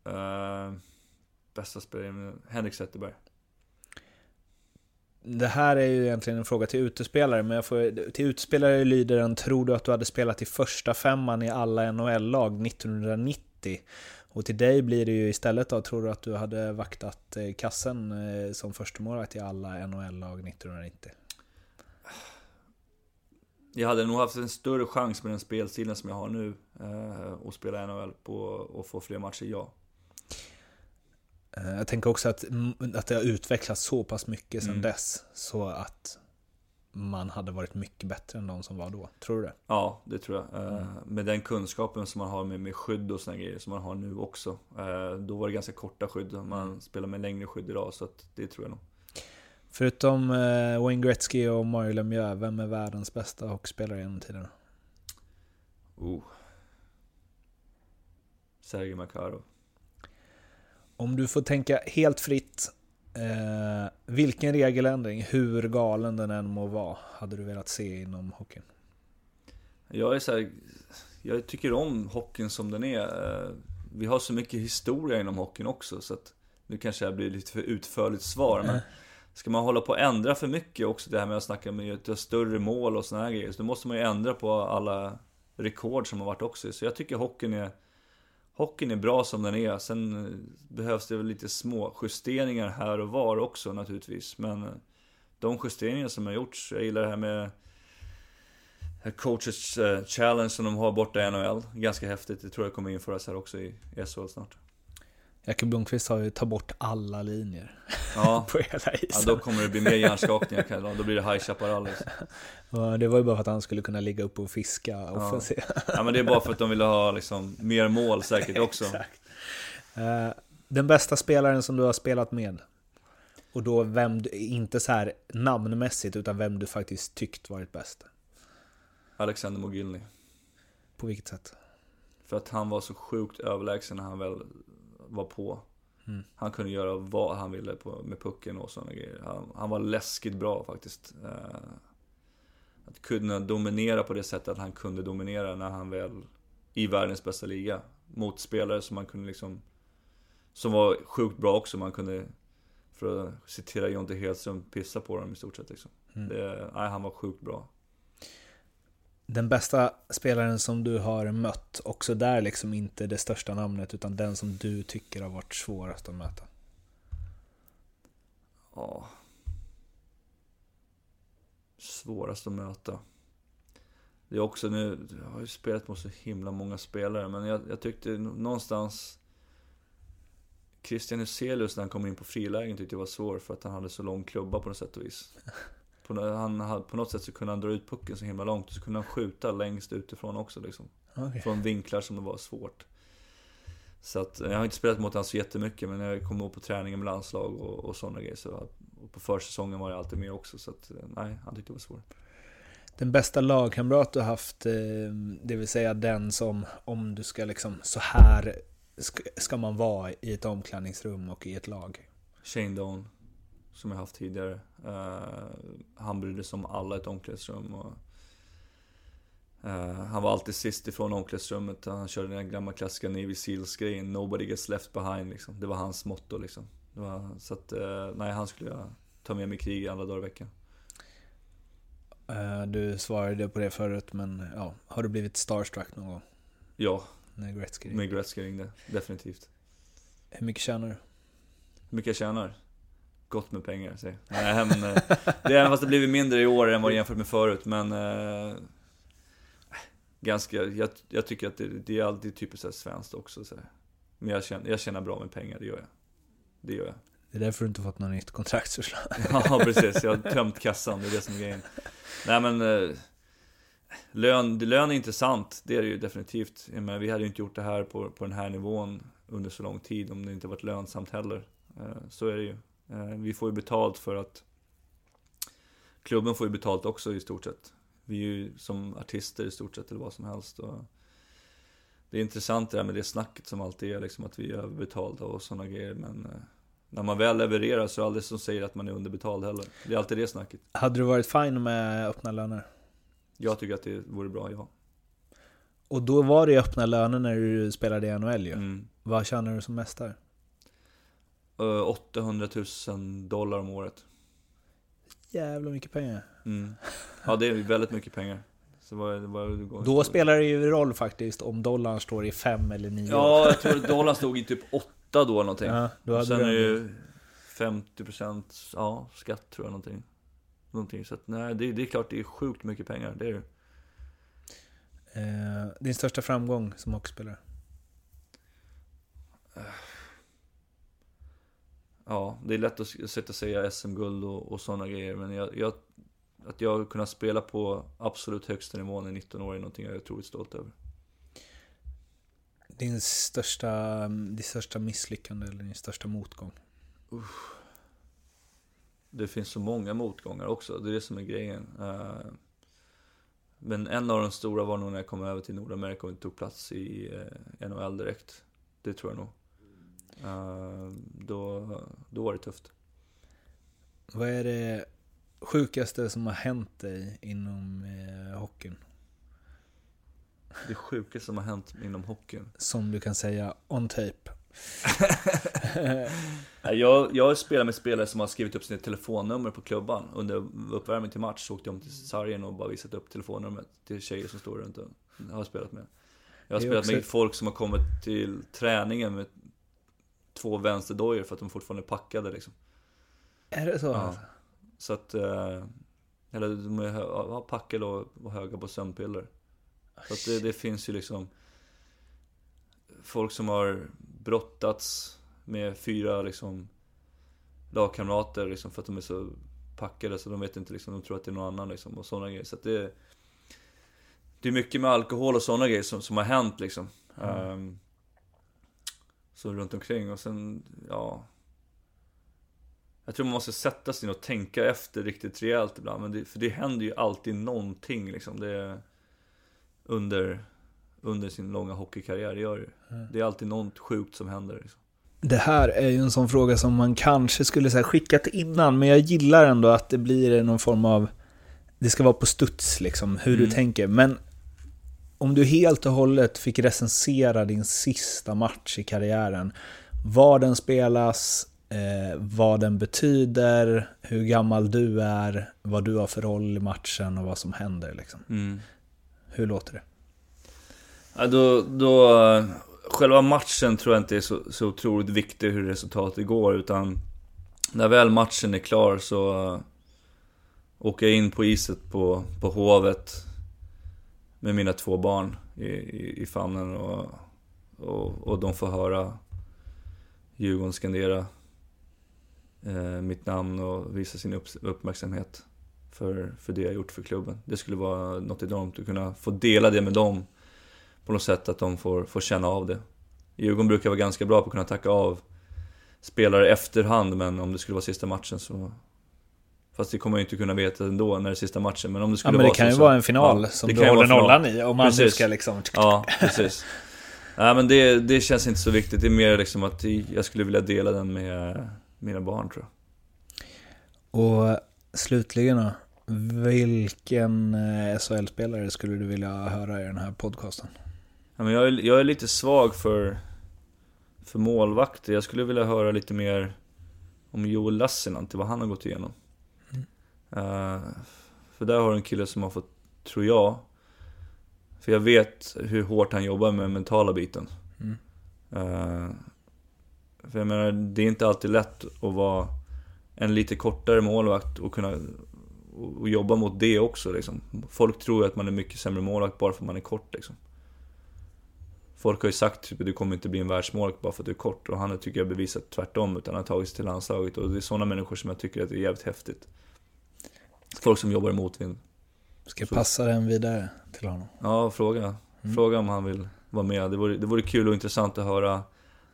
Uh, bästa spelare? Henrik Zetterberg. Det här är ju egentligen en fråga till utespelare, men jag får, till utespelare lyder den Tror du att du hade spelat i första femman i alla NHL-lag 1990? Och till dig blir det ju istället då, tror du att du hade vaktat eh, kassen eh, som förstemålvakt i alla NHL-lag 1990? Jag hade nog haft en större chans med den spelstilen som jag har nu eh, att spela NHL på och få fler matcher, ja. Eh, jag tänker också att, att det har utvecklats så pass mycket sedan Mm. dess så att man hade varit mycket bättre än de som var då. Tror du det? Ja, det tror jag. Eh, Mm. Med den kunskapen som man har med, med skydd och såna grejer som man har nu också. Eh, då var det ganska korta skydd. Man Mm. spelar med längre skydd idag, så att det tror jag nog. Förutom eh, Wayne Gretzky och Mario Lemieux, vem är världens bästa hockeyspelare genom tiderna? Oh. Sergej Makarov. Om du får tänka helt fritt, eh, vilken regeländring, hur galen den än må vara, hade du velat se inom hockeyn? Jag är så här, jag tycker om hockeyn som den är. Eh, Vi har så mycket historia inom hockeyn också, så att nu kanske jag blir lite för utförligt svar, men Ska man hålla på att ändra för mycket också, det här med att snacka med att göra större mål och såna här grejer, så då måste man ju ändra på alla rekord som har varit också. Så jag tycker hockeyn är, hockeyn är bra som den är. Sen eh, behövs det väl lite små justeringar här och var också naturligtvis. Men eh, de justeringar som har gjorts, jag gillar det här med eh, Coaches Challenge som de har borta i NHL. Ganska häftigt, det tror jag kommer införas här också i SHL snart. Jacke Blomqvist har ju tagit bort alla linjer Ja, på hela ja isen. då kommer det bli mer hjärnskakningar kan jag- Då blir det High Chaparral liksom. Det var ju bara för att han skulle kunna ligga uppe och fiska offensivt. Ja men det är bara för att de ville ha liksom mer mål säkert också. Exakt. Eh, Den bästa spelaren som du har spelat med? Och då vem, du- inte så här namnmässigt, utan vem du faktiskt tyckt varit bäst? Alexander Mogilny. På vilket sätt? För att han var så sjukt överlägsen när han väl var på. Mm. Han kunde göra vad han ville på, med pucken och sådana grejer. Han, han var läskigt bra faktiskt. Eh, att kunna dominera på det sättet att han kunde dominera när han väl i världens bästa liga. Mot spelare som man kunde liksom Som var sjukt bra också. Man kunde För att citera Jonte Hedström, pissa på dem i stort sett liksom. Mm. Det, nej, han var sjukt bra. Den bästa spelaren som du har mött, också där liksom inte det största namnet, utan den som du tycker har varit svårast att möta. Ja. Svårast att möta. Det är också nu, jag har ju spelat mot så himla många spelare, men jag, jag tyckte någonstans Christian Huselius när han kom in på frilägen tyckte jag var svår för att han hade så lång klubba på något sätt och vis. På, han, på något sätt så kunde han dra ut pucken så himla långt och så kunde han skjuta längst utifrån också liksom. Okay. Från vinklar som det var svårt. Så att, jag har inte spelat mot honom så jättemycket, men jag kom upp på träningen med landslag och, och sådana grejer så och på försäsongen var jag alltid med också, så att nej, han tyckte det var svårt. Den bästa lagkamrat du haft, eh, det vill säga den som, om du ska liksom, så här ska, ska man vara i ett omklädningsrum och i ett lag. Shane Doan, som jag haft tidigare. eh, han brydde sig om alla i ett omklädningsrum. Och, eh, han var alltid sist ifrån omklädningsrummet. Han körde den gamla klassiska Navy Seals-grejen. Nobody gets left behind liksom. Det var hans motto liksom. Var, så att, eh, nej, han skulle jag ta med mig i krig alla dagar i veckan. Du svarade på det förut, men ja, har du blivit starstruck någon gång? Ja, När Gretzky med Gretzky ringde. Definitivt. Hur mycket tjänar du? Hur mycket jag tjänar? Gott med pengar. Nej, men, eh, det är även fast det blivit mindre i år än vad det jämfört med förut, men... Eh, ganska, jag, jag tycker att det, det är alltid typiskt så svenskt också. Så. Men jag tjänar, jag tjänar bra med pengar, det gör jag. Det gör jag. Det är därför du inte fått något nytt kontraktsförslag. Ja, precis. Jag har tömt kassan, det är det som är grejen. Nej men... Eh, lön, lön är intressant, det är det ju definitivt. Menar, vi hade ju inte gjort det här på, på den här nivån under så lång tid om det inte varit lönsamt heller. Eh, så är det ju. Eh, vi får ju betalt för att... Klubben får ju betalt också i stort sett. Vi är ju som artister i stort sett, eller vad som helst. Och det är intressant det där med det snacket som alltid är, liksom att vi är överbetalda och sådana grejer. Men eh, när man väl levererar så är det aldrig som säger att man är underbetald heller. Det är alltid det snacket. Hade du varit fine med öppna löner? Jag tycker att det vore bra, ja. Och då var det öppna löner när du spelade i NHL ju. Mm. Vad tjänar du som? Ö, 800 000 dollar om året. Jävla mycket pengar. Mm. Ja, det är väldigt mycket pengar. Så vad, vad, Då spelar det ju roll faktiskt om dollarn står i 5 eller 9. Ja, jag tror dollarn stod i typ 8 då eller någonting. Ja, då hade sen är det ju 50% ja, skatt tror jag någonting. Någonting. Så att nej, det, det är klart det är sjukt mycket pengar. Det är det. Eh, din största framgång som hockeyspelare? Ja, det är lätt att s- sätta säga SM-guld och, och sådana grejer. Men jag, jag, att jag har kunnat spela på absolut högsta nivån i 19 år är någonting jag är otroligt stolt över. Din största, ditt största misslyckande eller din största motgång? Det finns så många motgångar också, det är det som är grejen. Eh, Men en av de stora var nog när jag kom över till Nordamerika och tog plats i eh, NHL direkt. Det tror jag nog. Eh, Då, då var det tufft. Vad är det sjukaste som har hänt dig inom eh, hockeyn? Det sjukaste som har hänt inom hockeyn. Som du kan säga on tape. Jag, jag spelar med spelare som har skrivit upp sina telefonnummer på klubban. Under uppvärmning till match så åkte de till sargen och bara visat upp telefonnumret till tjejer som står runt och har spelat med. Jag har spelat också- med folk som har kommit till träningen med två vänsterdojor för att de fortfarande är packade liksom. Är det så? Ja. Så att, eh, eller de är packade och, höga på sömnpiller. Så att det, det finns ju liksom folk som har brottats med fyra liksom lagkamrater liksom för att de är så packade så de vet inte liksom, de tror att det är någon annan liksom och sådana grejer. Så att det Det är mycket med alkohol och sådana grejer som, som har hänt liksom. Ehm, så runt omkring och sen, ja Jag tror man måste sätta sig och tänka efter riktigt rejält ibland. Men det, för det händer ju alltid någonting liksom. Det under, under sin långa hockeykarriär, det gör det ju. Det är alltid något sjukt som händer. Liksom. Det här är ju en sån fråga som man kanske skulle säga skickat innan, men jag gillar ändå att det blir någon form av... Det ska vara på studs liksom, hur du Mm. tänker. Men om du helt och hållet fick recensera din sista match i karriären, var den spelas, eh, vad den betyder, hur gammal du är, vad du har för roll i matchen och vad som händer. Liksom. Hur låter det? Ja, då, då, själva matchen tror jag inte är så, så otroligt viktig hur resultatet går, utan när väl matchen är klar så uh, åker jag in på iset på, på Hovet med mina två barn i, i, i famnen och, och, och de får höra Djurgården skandera eh, mitt namn och visa sin upp, uppmärksamhet för, för det jag gjort för klubben. Det skulle vara något enormt att kunna få dela det med dem på något sätt att de får, får känna av det. Djurgården brukar vara ganska bra på att kunna tacka av spelare efterhand, men om det skulle vara sista matchen så... Fast det kommer jag inte kunna veta ändå när det är sista matchen, men om det Ja, skulle men det vara kan så, ju så, vara en final ja, som du ju håller nollan i. Om man nu Precis. ska liksom... Ja, precis. Nej men det, det känns inte så viktigt, det är mer liksom att jag skulle vilja dela den med mina barn tror jag. Och slutligen då, vilken eh, SHL-spelare skulle du vilja höra i den här podcasten? Ja, men jag, är, jag är lite svag för, för målvakter. Jag skulle vilja höra lite mer om Joel Lassinantti, vad han har gått igenom. Eh, för där har du en kille som har fått, tror jag, för jag vet hur hårt han jobbar med mentala biten. Mm. Eh, för jag menar, det är inte alltid lätt att vara en lite kortare målvakt och kunna och, jobba mot det också liksom. Folk tror ju att man är mycket sämre målvakt bara för att man är kort liksom. Folk har ju sagt typ du kommer inte bli en världsmålvakt bara för att du är kort och han har tycker jag bevisat tvärtom utan han har tagit sig till landslaget och det är sådana människor som jag tycker att det är jävligt häftigt. Folk som jobbar i motvind. Ska jag Så- passa den vidare till honom? Ja, fråga. Mm. Fråga om han vill vara med. Det vore, det vore kul och intressant att höra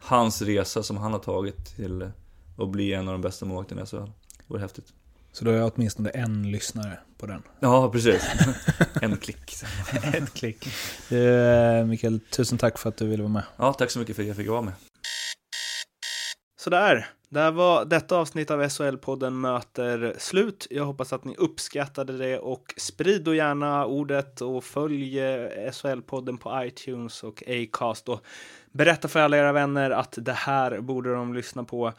hans resa som han har tagit till att bli en av de bästa målvakterna i SHL. Det vore häftigt. Så då har jag åtminstone en lyssnare på den. Ja, precis. en klick. Ett klick. Eh, Mikael, tusen tack för att du ville vara med. Ja, tack så mycket för att jag fick vara med. Sådär, där var detta avsnitt av SHL-podden möter slut. Jag hoppas att ni uppskattade det och sprid då gärna ordet och följ eh, SHL-podden på iTunes och Acast och berätta för alla era vänner att det här borde de lyssna på.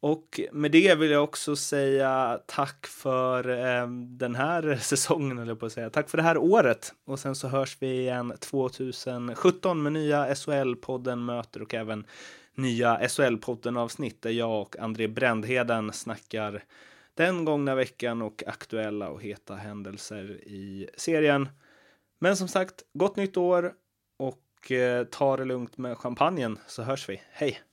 Och med det vill jag också säga tack för eh, den här säsongen, eller på att säga. Tack för det här året. Och sen så hörs vi igen 2017 med nya SHL-podden möter och även nya SHL-podden-avsnitt där jag och André Brändheden snackar den gångna veckan och aktuella och heta händelser i serien. Men som sagt, gott nytt år och eh, ta det lugnt med champagnen så hörs vi. Hej!